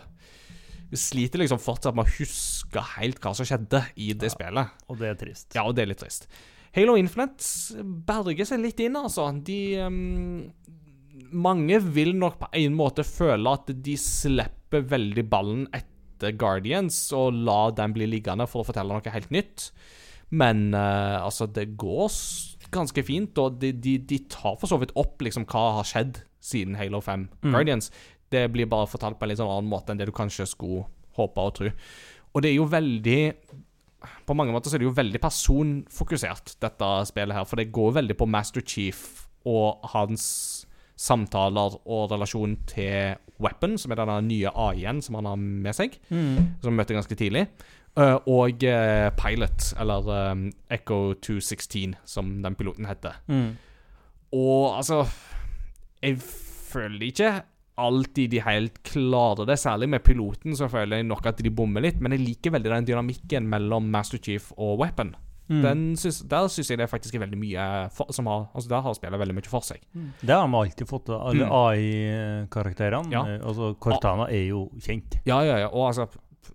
Vi sliter liksom fortsatt med å huske helt hva som skjedde i det spillet. Og det er trist. Ja, og det er litt trist. Halo Infinite berger seg litt inn, altså. De um, Mange vil nok på en måte føle at de slipper veldig ballen etter Guardians og la den bli liggende for å fortelle noe helt nytt. Men uh, altså, det går ganske fint, og de, de, de tar for så vidt opp liksom hva har skjedd siden Halo 5 Guardians. Det blir bare fortalt på en litt sånn annen måte enn det du kanskje skulle håpe og tro. Og det er jo veldig på mange måter så er det jo veldig personfokusert, dette spillet her. For det går veldig på Master Chief og hans samtaler og relasjon til Weapon, som er denne nye AI-en som han har med seg, som vi møtte ganske tidlig. Eh, og eh, Pilot, eller um, Echo 216, som den piloten heter. Mm. Og altså Jeg føler ikke alltid de helt klarer det. Særlig med piloten så føler jeg nok at de bommer litt. Men jeg liker veldig den dynamikken mellom Master Chief og Weapon. Mm. Den syns, der syns jeg det faktisk er veldig mye for, som har, Altså Der har spillet veldig mye for seg. Det har vi alltid fått alle Mm. AI-karakterene. Ja. Eh, Altså, Cortana er jo kjent. Ja, ja, ja. Og altså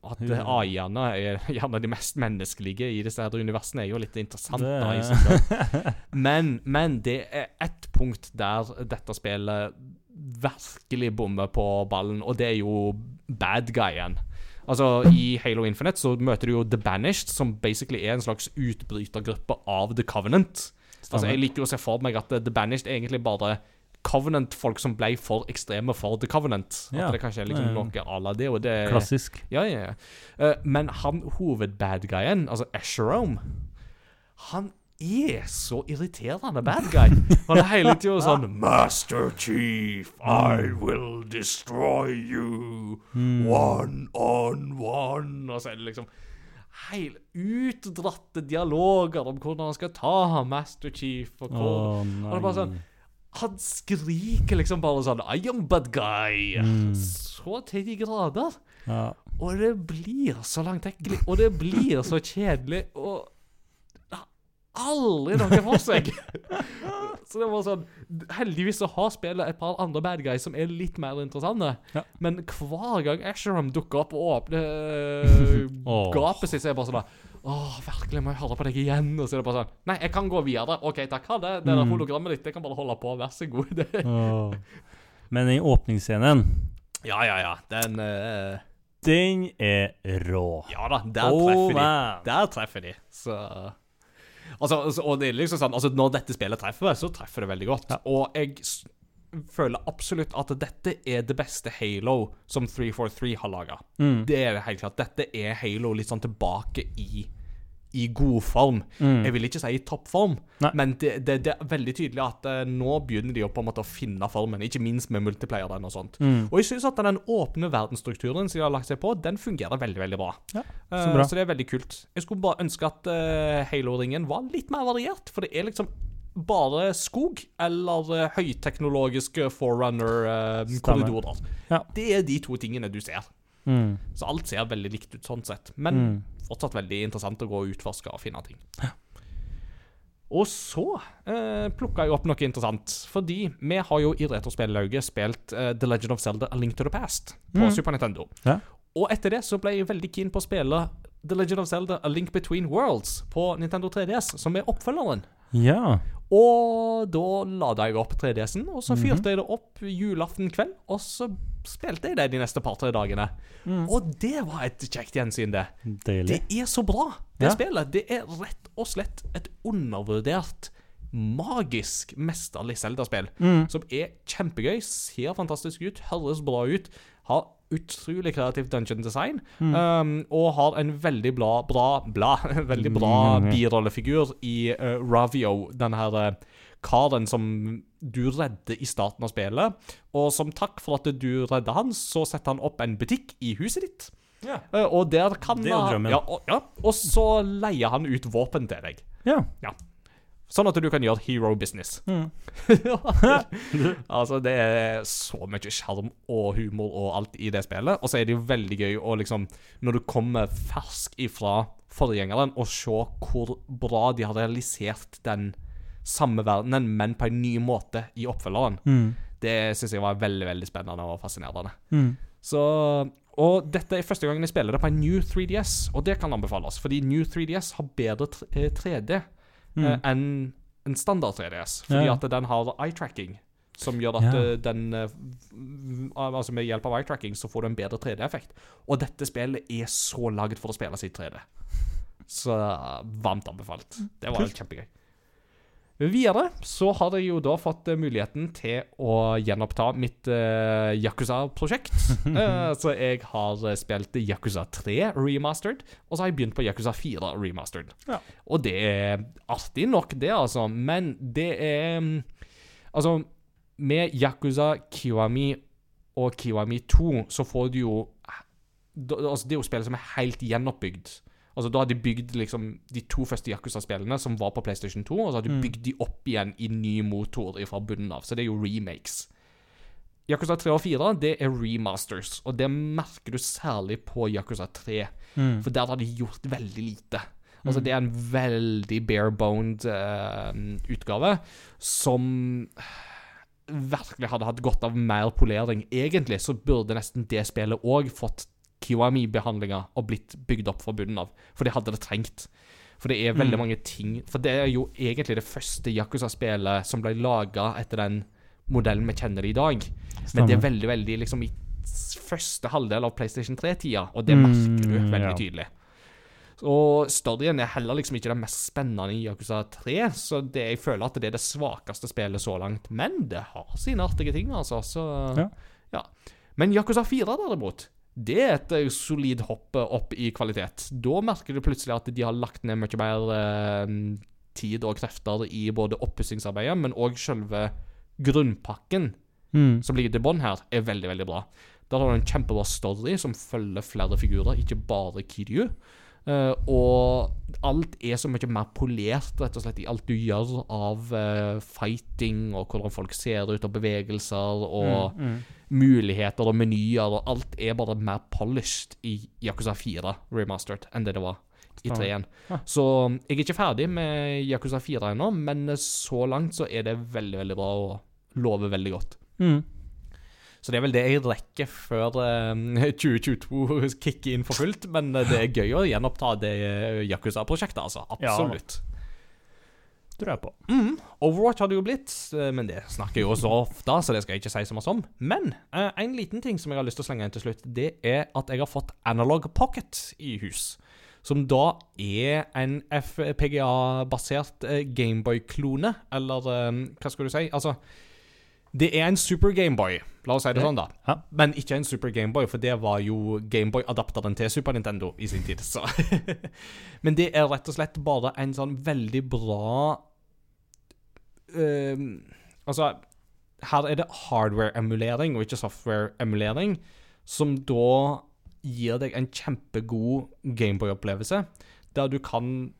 at AI-ene er gjerne de mest menneskelige i disse her universene, er jo litt interessant. Det- da. Men, men det er ett punkt der dette spillet virkelig bommer på ballen, og det er jo bad guyen. Altså, I Halo Infinite så møter du jo The Banished, som basically er en slags utbrytergruppe av The Covenant. Altså, Jeg liker å se for meg at The Banished er egentlig bare Covenant-folk som ble for ekstreme for The Covenant. At det kanskje er liksom Ja, ja. noe à la det. Det Klassisk. ja, ja, ja. Eh, men han hovedbadguyen, altså Escherome, han er så irriterende bad guy. Han er hele tida sånn Master Chief, I will destroy you. One on one. Og så er det liksom helt utdratte dialoger om hvordan han skal ta Master Chief. Og Å, og det er bare sånn Han skriker liksom bare sånn I am bad guy. Så til de grader. Ja. Og det blir så langtekkelig, og det blir så kjedelig, og aldri noe for seg. så det var sånn Heldigvis så har spillet et par andre bad guys som er litt mer interessante. Ja. Men hver gang Asheram dukker opp og åpner øh, gapet sitt, så er jeg bare sånn da, Åh, virkelig, må jeg høre på deg igjen? Og så er det bare sånn Nei, jeg kan gå videre. OK, takk, ha det. Det der Mm. hologrammet ditt, det kan bare holde på. Vær så god. Det. Åh. Men i åpningsscenen, Ja, ja, ja. Den uh, den er rå. Ja da, der Oh, treffer de. Der treffer de. Så Altså, altså, og det er liksom sånn Altså, når dette spillet treffer, så treffer det veldig godt. Og jeg føler absolutt at dette er det beste Halo som 343 har laga. Mm. Det er det helt klart. Dette er Halo litt sånn tilbake i i god form. Mm. Jeg vil ikke si i toppform, men det, det, det er veldig tydelig at uh, nå begynner de å på en måte å finne formen, ikke minst med multiplayeren og sånt. Mm. Og jeg syns at den åpne verdensstrukturen som de har lagt seg på, den fungerer veldig, veldig bra. Ja, Eh, så bra. så det er veldig kult. Jeg skulle bare ønske at uh, Halo-ringen var litt mer variert, for det er liksom bare skog eller uh, høyteknologiske forerunner-korridorer. Ja. Det er de to tingene du ser. Mm. Så alt ser veldig likt ut sånn sett. Men Mm. fortsatt veldig interessant å gå og utforske og finne ting. Og så eh, plukka jeg opp noe interessant. Fordi vi har jo i Retrospellauget spilt eh, The Legend of Zelda A Link to the Past på Mm. Super Nintendo. Ja. Og etter det så ble jeg veldig keen på å spille The Legend of Zelda A Link Between Worlds på Nintendo 3DS, som er oppfølgeren Ja. Og da lada jeg opp 3DS-en, og så Mhm. fyrte jeg det opp julaften kveld. Og så spilte jeg det de neste par-tre dagene. Mm. Og det var et kjekt gjensyn, det. Deilig. Det er så bra, det Ja. spillet. Det er rett og slett et undervurdert, magisk, mesterlig Zelda-spill. Mm. Som er kjempegøy, ser fantastisk ut, høres bra ut, har utrolig kreativt dungeon design, Mm. um, og har en veldig bra, bra, bla, veldig bra Mm. birollefigur i uh, Ravio, den her uh, karen som du redder i starten av spillet. Og som takk for at du redder han, så setter han opp en butikk i huset ditt. Ja. Uh, og der kan Det er jo drømmen. Ja, og, ja, og så leier han ut våpen til deg. Ja. Sånn at du kan gjøre hero business. Mm. altså, det er så mye sjarm og humor og alt i det spillet. Og så er det jo veldig gøy å liksom, når du kommer fersk ifra forgjengeren, og se hvor bra de har realisert den samme verdenen, men på en ny måte i oppfølgeren. Mm. Det syns jeg var veldig veldig spennende og fascinerende. Mm. Så, og dette er første gangen jeg spiller det på en New 3DS, og det kan anbefales. Fordi New 3DS har bedre eh, 3D Mm. eh, enn en standard 3DS. Fordi Ja, at den har eye-tracking, som gjør at Ja. eh, den eh, Altså med hjelp av eye-tracking så får du en bedre 3D-effekt. Og dette spillet er så laget for å spille i 3D. Så eh, varmt anbefalt. Det var Kult. kjempegøy. Videre så har jeg jo da fått eh, muligheten til å gjenoppta mitt uh, Yakuza-prosjekt. uh, så jeg har spilt Yakuza 3 remastered, og så har jeg begynt på Yakuza 4 remastered. Ja. Og det er artig nok, det, altså, men det er mm, Altså, med Yakuza Kiwami og Kiwami 2 så får du jo altså, Det er jo spill som er helt gjenoppbygd. Altså, da har de bygd liksom de to første Yakuza-spillene som var på PlayStation 2, og så har de Mm. bygd de opp igjen i ny motor fra bunnen av. Så det er jo remakes. Yakuza 3 og 4 det er remasters, og det merker du særlig på Yakuza 3. Mm. For der har de gjort veldig lite. Altså, det er en veldig bare-boned uh, utgave som virkelig hadde hatt godt av mer polering. Egentlig så burde nesten det spillet òg fått Kiwami-behandlinga og blitt bygd opp fra bunnen av. For det hadde det trengt. For det er veldig Mm. mange ting For det er jo egentlig det første Yakuza-spillet som ble laga etter den modellen vi kjenner i dag. Men det er veldig, veldig liksom i første halvdel av PlayStation 3-tida, og det Mm, merker du veldig ja. tydelig. Og storyen er heller liksom ikke det mest spennende i Yakuza 3, så det, jeg føler at det er det svakeste spillet så langt. Men det har sine artige ting, altså. Så Ja. ja. Men Yakuza 4, derimot, det er et eh, solid hopp eh, opp i kvalitet. Da merker du plutselig at de har lagt ned mye mer eh, tid og krefter i både oppussingsarbeidet, men òg selve grunnpakken Mm. som ligger til bånn her, er veldig, veldig bra. Der har du en kjempebra story som følger flere figurer, ikke bare Kiryu. Eh, og alt er så mye mer polert, rett og slett, i alt du gjør av uh, fighting, og hvordan folk ser ut, og bevegelser, og Mm. muligheter og menyer, og alt er bare mer polished i Yakuza 4 remastered enn det det var i Stemmer. 3-en. Ja. Så jeg er ikke ferdig med Yakuza 4 ennå, men så langt så er det veldig, veldig bra og lover veldig godt. Mm. Så det er vel det jeg rekker før eh, 2022 kicker inn for fullt. Men eh, det er gøy å gjenoppta det eh, Yakuza-prosjektet, altså. Ja. Absolutt. Tror jeg på. Mm. Overwatch har det jo blitt, eh, men det snakker jeg jo så ofte, så det skal jeg ikke si så mye om. Men eh, en liten ting som jeg har lyst til å slenge inn til slutt, det er at jeg har fått Analog Pocket i hus. Som da er en FPGA-basert eh, Gameboy-klone, eller eh, hva skal du si? Altså det er en Super Gameboy, la oss si det sånn, da. Ja. Men ikke en Super Gameboy, for det var jo Gameboy-adapteren til Super Nintendo i sin tid. Så. Men det er rett og slett bare en sånn veldig bra um, Altså, her er det hardware-emulering og ikke software-emulering, som da gir deg en kjempegod Gameboy-opplevelse, der du kan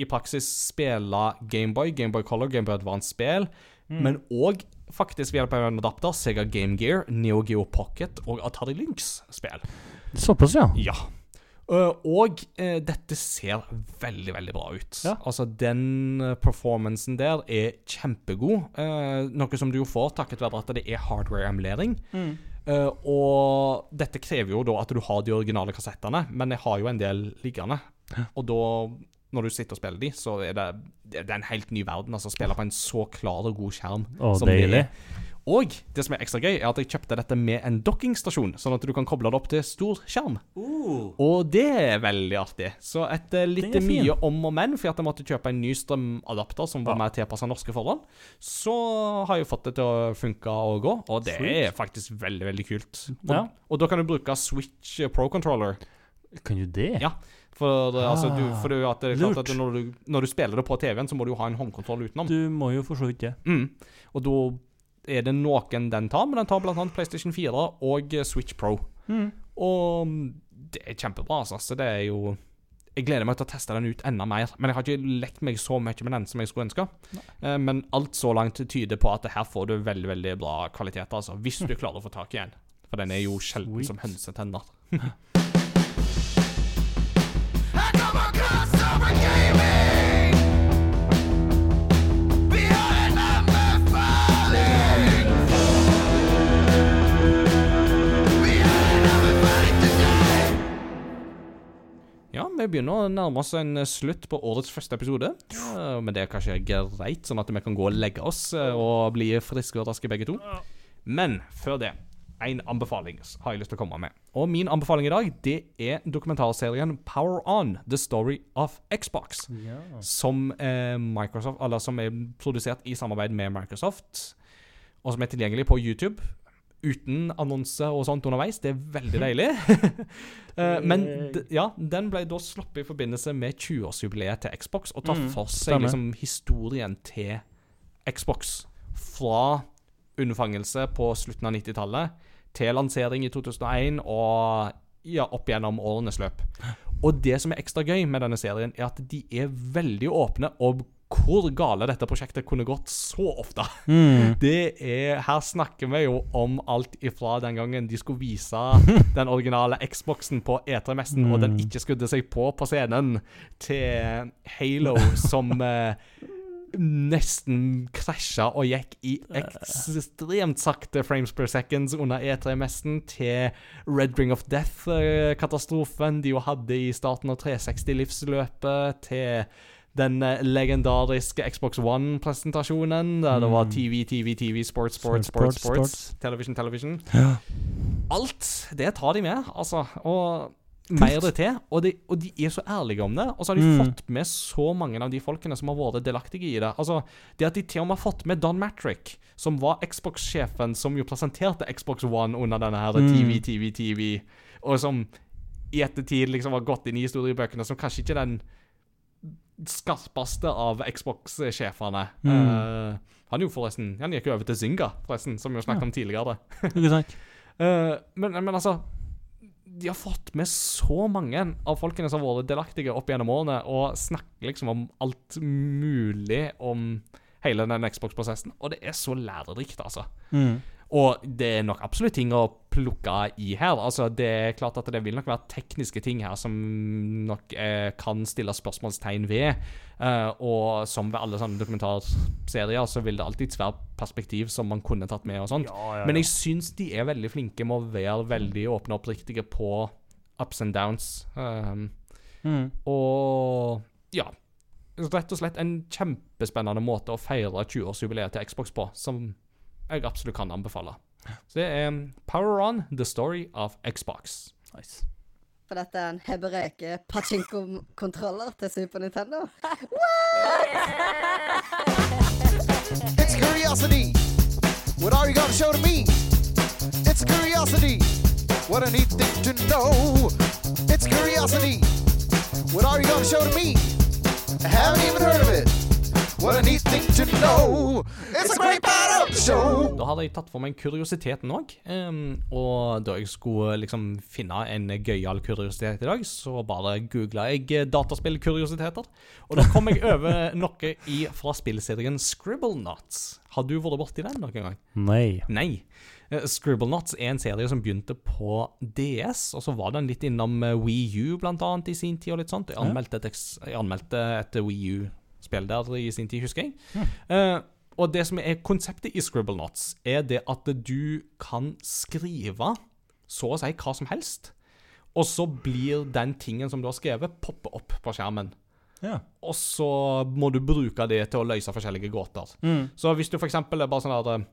i praksis spille Gameboy, Gameboy Color, Gameboy Advance-spill, men òg faktisk ved hjelp av en adapter Sega Game Gear, Neo Geo Pocket og Atari Lynx-spill. Såpass, ja. Ja. Uh, og uh, dette ser veldig, veldig bra ut. Ja. Altså, den eh, performancen der er kjempegod. Uh, noe som du jo får takket være at det er hardware-emulering. Eh, og dette krever jo da at du har de originale kassettene, men jeg har jo en del liggende. Og da når du sitter og spiller de, så er det, det er en helt ny verden. Altså, spille på en så klar og god skjerm. Oh, som deilig. Og det som er ekstra gøy, er at jeg kjøpte dette med en dokkingstasjon, sånn at du kan koble det opp til stor skjerm. Og det er veldig artig. Så etter litt er fin. mye om og men, fordi jeg måtte kjøpe en ny strømadapter som var Ja. mer tilpassa norske forhold, så har jeg fått det til å funke og gå, og det er faktisk veldig, veldig kult. Og, Ja. og da kan du bruke Switch Pro Controller. Kan du det? Ja. For, det, altså, du, for det, at det er klart at når du, når du spiller det på TV-en, så må du jo ha en håndkontroll utenom. Du må jo for så vidt det. Mm. Og da er det noen den tar, men den tar annet PlayStation 4 og eh, Switch Pro. Mm. Og mm, det er kjempebra, altså. Så det er jo Jeg gleder meg til å teste den ut enda mer. Men jeg har ikke lekt meg så mye med den som jeg skulle ønske. Nei. Men alt så langt tyder på at her får du veldig veldig bra kvalitet, altså. Hvis du klarer å få tak i en. For den er jo sjelden Sweet. som hønsetenner. Ja, vi begynner å nærme oss en slutt på årets første episode. Men det er kanskje greit, sånn at vi kan gå og legge oss eh, og bli friske og raske begge to. Men før det, en anbefaling har jeg lyst til å komme med. Og min anbefaling i dag, det er dokumentarserien Power On, The Story of Xbox. Som, eh, Microsoft, eller som er produsert i samarbeid med Microsoft, og som er tilgjengelig på YouTube. Uten annonse og sånt underveis. Det er veldig deilig. Eh, Men ja, den ble da sluppet i forbindelse med 20-årsjubileet til Xbox, og tar Mm, for seg liksom historien til Xbox. Fra unnfangelse på slutten av 90-tallet til lansering i 2001 og ja, opp gjennom årenes løp. Og det som er ekstra gøy med denne serien, er at de er veldig åpne om hvor gale dette prosjektet kunne gått så ofte. Mm. Det er, Her snakker vi jo om alt ifra den gangen de skulle vise den originale Xboxen på E3-messen, og den ikke skudde seg på på scenen, til Halo som eh, nesten krasja og gikk i ekstremt sakte frames per seconds under E3-messen, til Red Ring of Death-katastrofen de jo hadde i starten av 360-livsløpet, til den eh, legendariske Xbox One-presentasjonen, der det var TV, TV, TV, sports, sports, sports, Sports, television, television. Ja. Alt det tar de med, altså. Og mer det til. Og de, og de er så ærlige om det. Og så har de Mm. fått med så mange av de folkene som har vært delaktige i det. Altså, Det at de til og med har fått med Don Matrick, som var Xbox-sjefen som jo presenterte Xbox One under denne her Mm. TV, TV, TV, og som i ettertid liksom har gått inn i historiebøkene som kanskje ikke den skarpeste av Xbox-sjefene. Mm. Uh, han jo forresten Han gikk jo over til Zynga, forresten, som vi jo snakket om tidligere. uh. Men, men altså De har fått med så mange av folkene som har vært delaktige opp gjennom årene, og snakker liksom om alt mulig om hele den Xbox-prosessen. Og det er så lærerikt, altså. Mm. Og det er nok absolutt ting å plukke i her. Altså, det er klart at det vil nok være tekniske ting her som nok eh, kan stille spørsmålstegn ved. Eh, og som ved alle sånne dokumentarserier, så vil det alltid være perspektiv som man kunne tatt med og sånt. Men jeg syns de er veldig flinke med å være veldig åpne og oppriktige på ups and downs. Um, Mm. og ja. Rett og slett en kjempespennende måte å feire 20-årsjubileet til Xbox på, som jeg absolutt kan anbefale. Så det er um, Power On, The Story of Xbox. Nice. For dette er en hebreke pachinko-kontroller til Super Nintendo. It's curiosity. What are you gonna show to me? It's curiosity. What a neat thing to know. It's curiosity. What are you gonna show to me? I haven't even heard of it. What a neat thing to know. It's a great the show. Da hadde jeg tatt for meg kuriositeten òg. og da jeg skulle liksom finne en gøyal kuriositet i dag, så bare googla jeg eh, dataspillkuriositeter. Og da kom jeg over noe i, fra spillserien Scribblenauts. Har du vært borti den noen gang? Nei. Nei. Eh, Scribblenauts er en serie som begynte på DS, og så var den litt innom eh, Wii U blant annet i sin tid og litt sånt. Jeg anmeldte et, jeg anmeldte et Wii U-spill der i sin tid, husker jeg. Eh, og det som er konseptet i Scribblenauts, er det at du kan skrive så å si hva som helst, og så blir den tingen som du har skrevet, poppe opp på skjermen. Ja. og så må du bruke det til å løse forskjellige gåter. Mm. Så hvis du eksempel er bare sånn at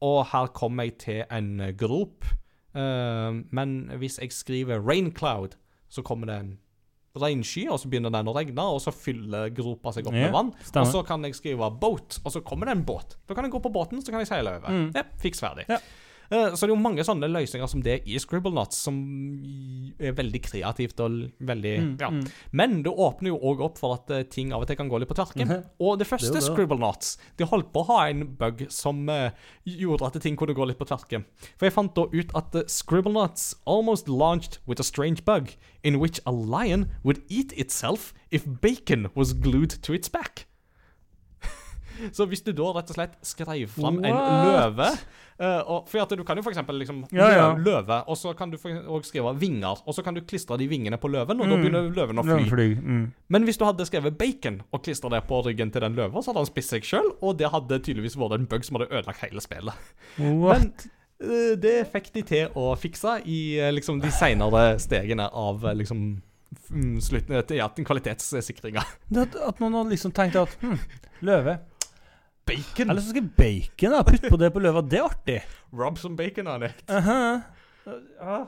Å, her kommer jeg til en grop, Uh, men hvis jeg skriver 'rain cloud', så kommer det en regnsky, og så begynner den å regne, og så fyller gropa seg opp Ja, med vann. stemmer. Og så kan jeg skrive 'boat', og så kommer det en båt. Da kan jeg gå på båten, så kan jeg seile over. Mm. Ja, fiks ferdig. Ja. Eh, Så det er jo mange sånne løsninger som det i Scribblenauts, som er veldig kreativt og veldig Mm, Ja. mm. Men det åpner jo òg opp for at eh, ting av og til kan gå litt på tverken. Mhm. Og det første Det. Scribblenauts De holdt på å ha en bug som uh, gjorde at ting kunne gå litt på tverken. For jeg fant da ut at Scribblenauts almost launched with a strange bug in which a lion would eat itself if bacon was glued to its back. Så hvis du da rett og slett skrev fram en løve uh, og, For at du kan jo eksempel liksom Ja, ja. løve, og så kan du og skrive vinger, og så kan du klistre de vingene på løven, og da Mm. begynner løven å fly. Fly. Mm. Men hvis du hadde skrevet bacon og klistra det på ryggen til den løva, så hadde han spist seg sjøl, og det hadde tydeligvis vært en bug som hadde ødelagt hele spillet. Men eh, det fikk de til å fikse i eh, liksom de seinere stegene av liksom mm, slutten ja, kvalitetssikringa. At, at man hadde liksom tenkt at hm, løve Bacon! Eller så skal jeg bacon, da. Putte på det på løva. Det er artig. Rob som bacon, han Uh Aha. Ja,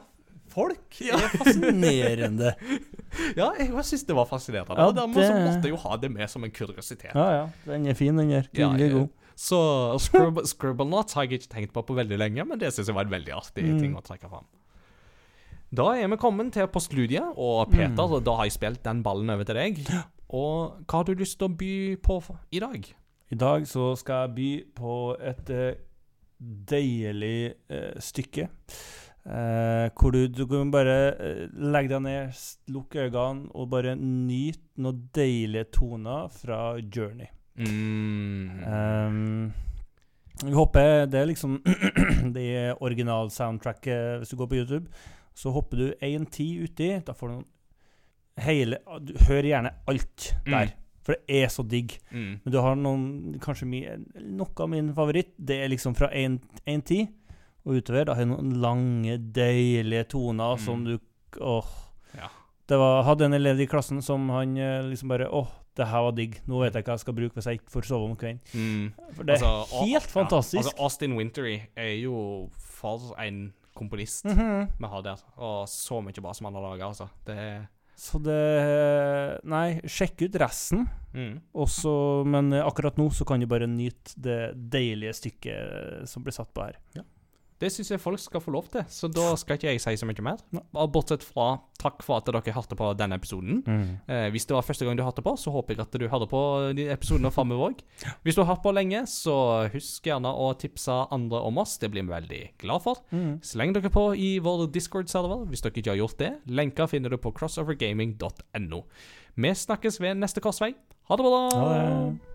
folk er fascinerende. Ja, jeg syns det var fascinerende. Ja, og dermed så måtte jeg jo ha det med som en kuriositet. Ja, ja. Den er fin, den der. Ja, er god. Så Scribble, Scribble Knots har jeg ikke tenkt på på veldig lenge, men det syns jeg var en veldig artig Mm. ting å trekke fram. Da er vi kommet til postludiet, og Peter, Mm. da har jeg spilt den ballen over til deg. Og hva har du lyst til å by på i dag? I dag så skal jeg by på et eh, deilig eh, stykke. Eh, hvor du, du kan bare legge deg ned, lukke øynene og bare nyte noen deilige toner fra Journey. Mm. Um, vi håper det er liksom det original-soundtracket Hvis du går på YouTube, så hopper du 1.10 uti. Da får du noen hele Du hører gjerne alt der. Mm. For det er så digg. Mm. Men du har noen Kanskje mi, noe av min favoritt. Det er liksom fra 1.10 og utover. Da har jeg noen lange, deilige toner Mm. som du Åh. Ja. Det var, hadde en elev i klassen som han eh, liksom bare Åh, det her var digg. Nå vet jeg hva jeg skal bruke hvis jeg ikke får sove om kvelden. Mm. For det er Altså, helt fantastisk. Ja, altså, Austin Wintery er jo for en komponist Mhm. vi har der. Og så mye bra som han har laga, altså. Det er Så det Nei, sjekk ut resten. mm. Også, men akkurat nå så kan du bare nyte det deilige stykket som blir satt på her. Det syns jeg folk skal få lov til, så da skal ikke jeg si så mye mer. Bortsett fra takk for at dere hørte på denne episoden. Eh, hvis det var første gang du hørte på, så håper jeg at du hører på de episodene framover òg. Hvis du har hørt på lenge, så husk gjerne å tipse andre om oss. Det blir vi veldig glad for. Mm. Sleng dere på i vår Discord-server hvis dere ikke har gjort det. Lenka finner du på crossovergaming.no. Vi snakkes ved neste korsvei. Ha det bra! Ha det.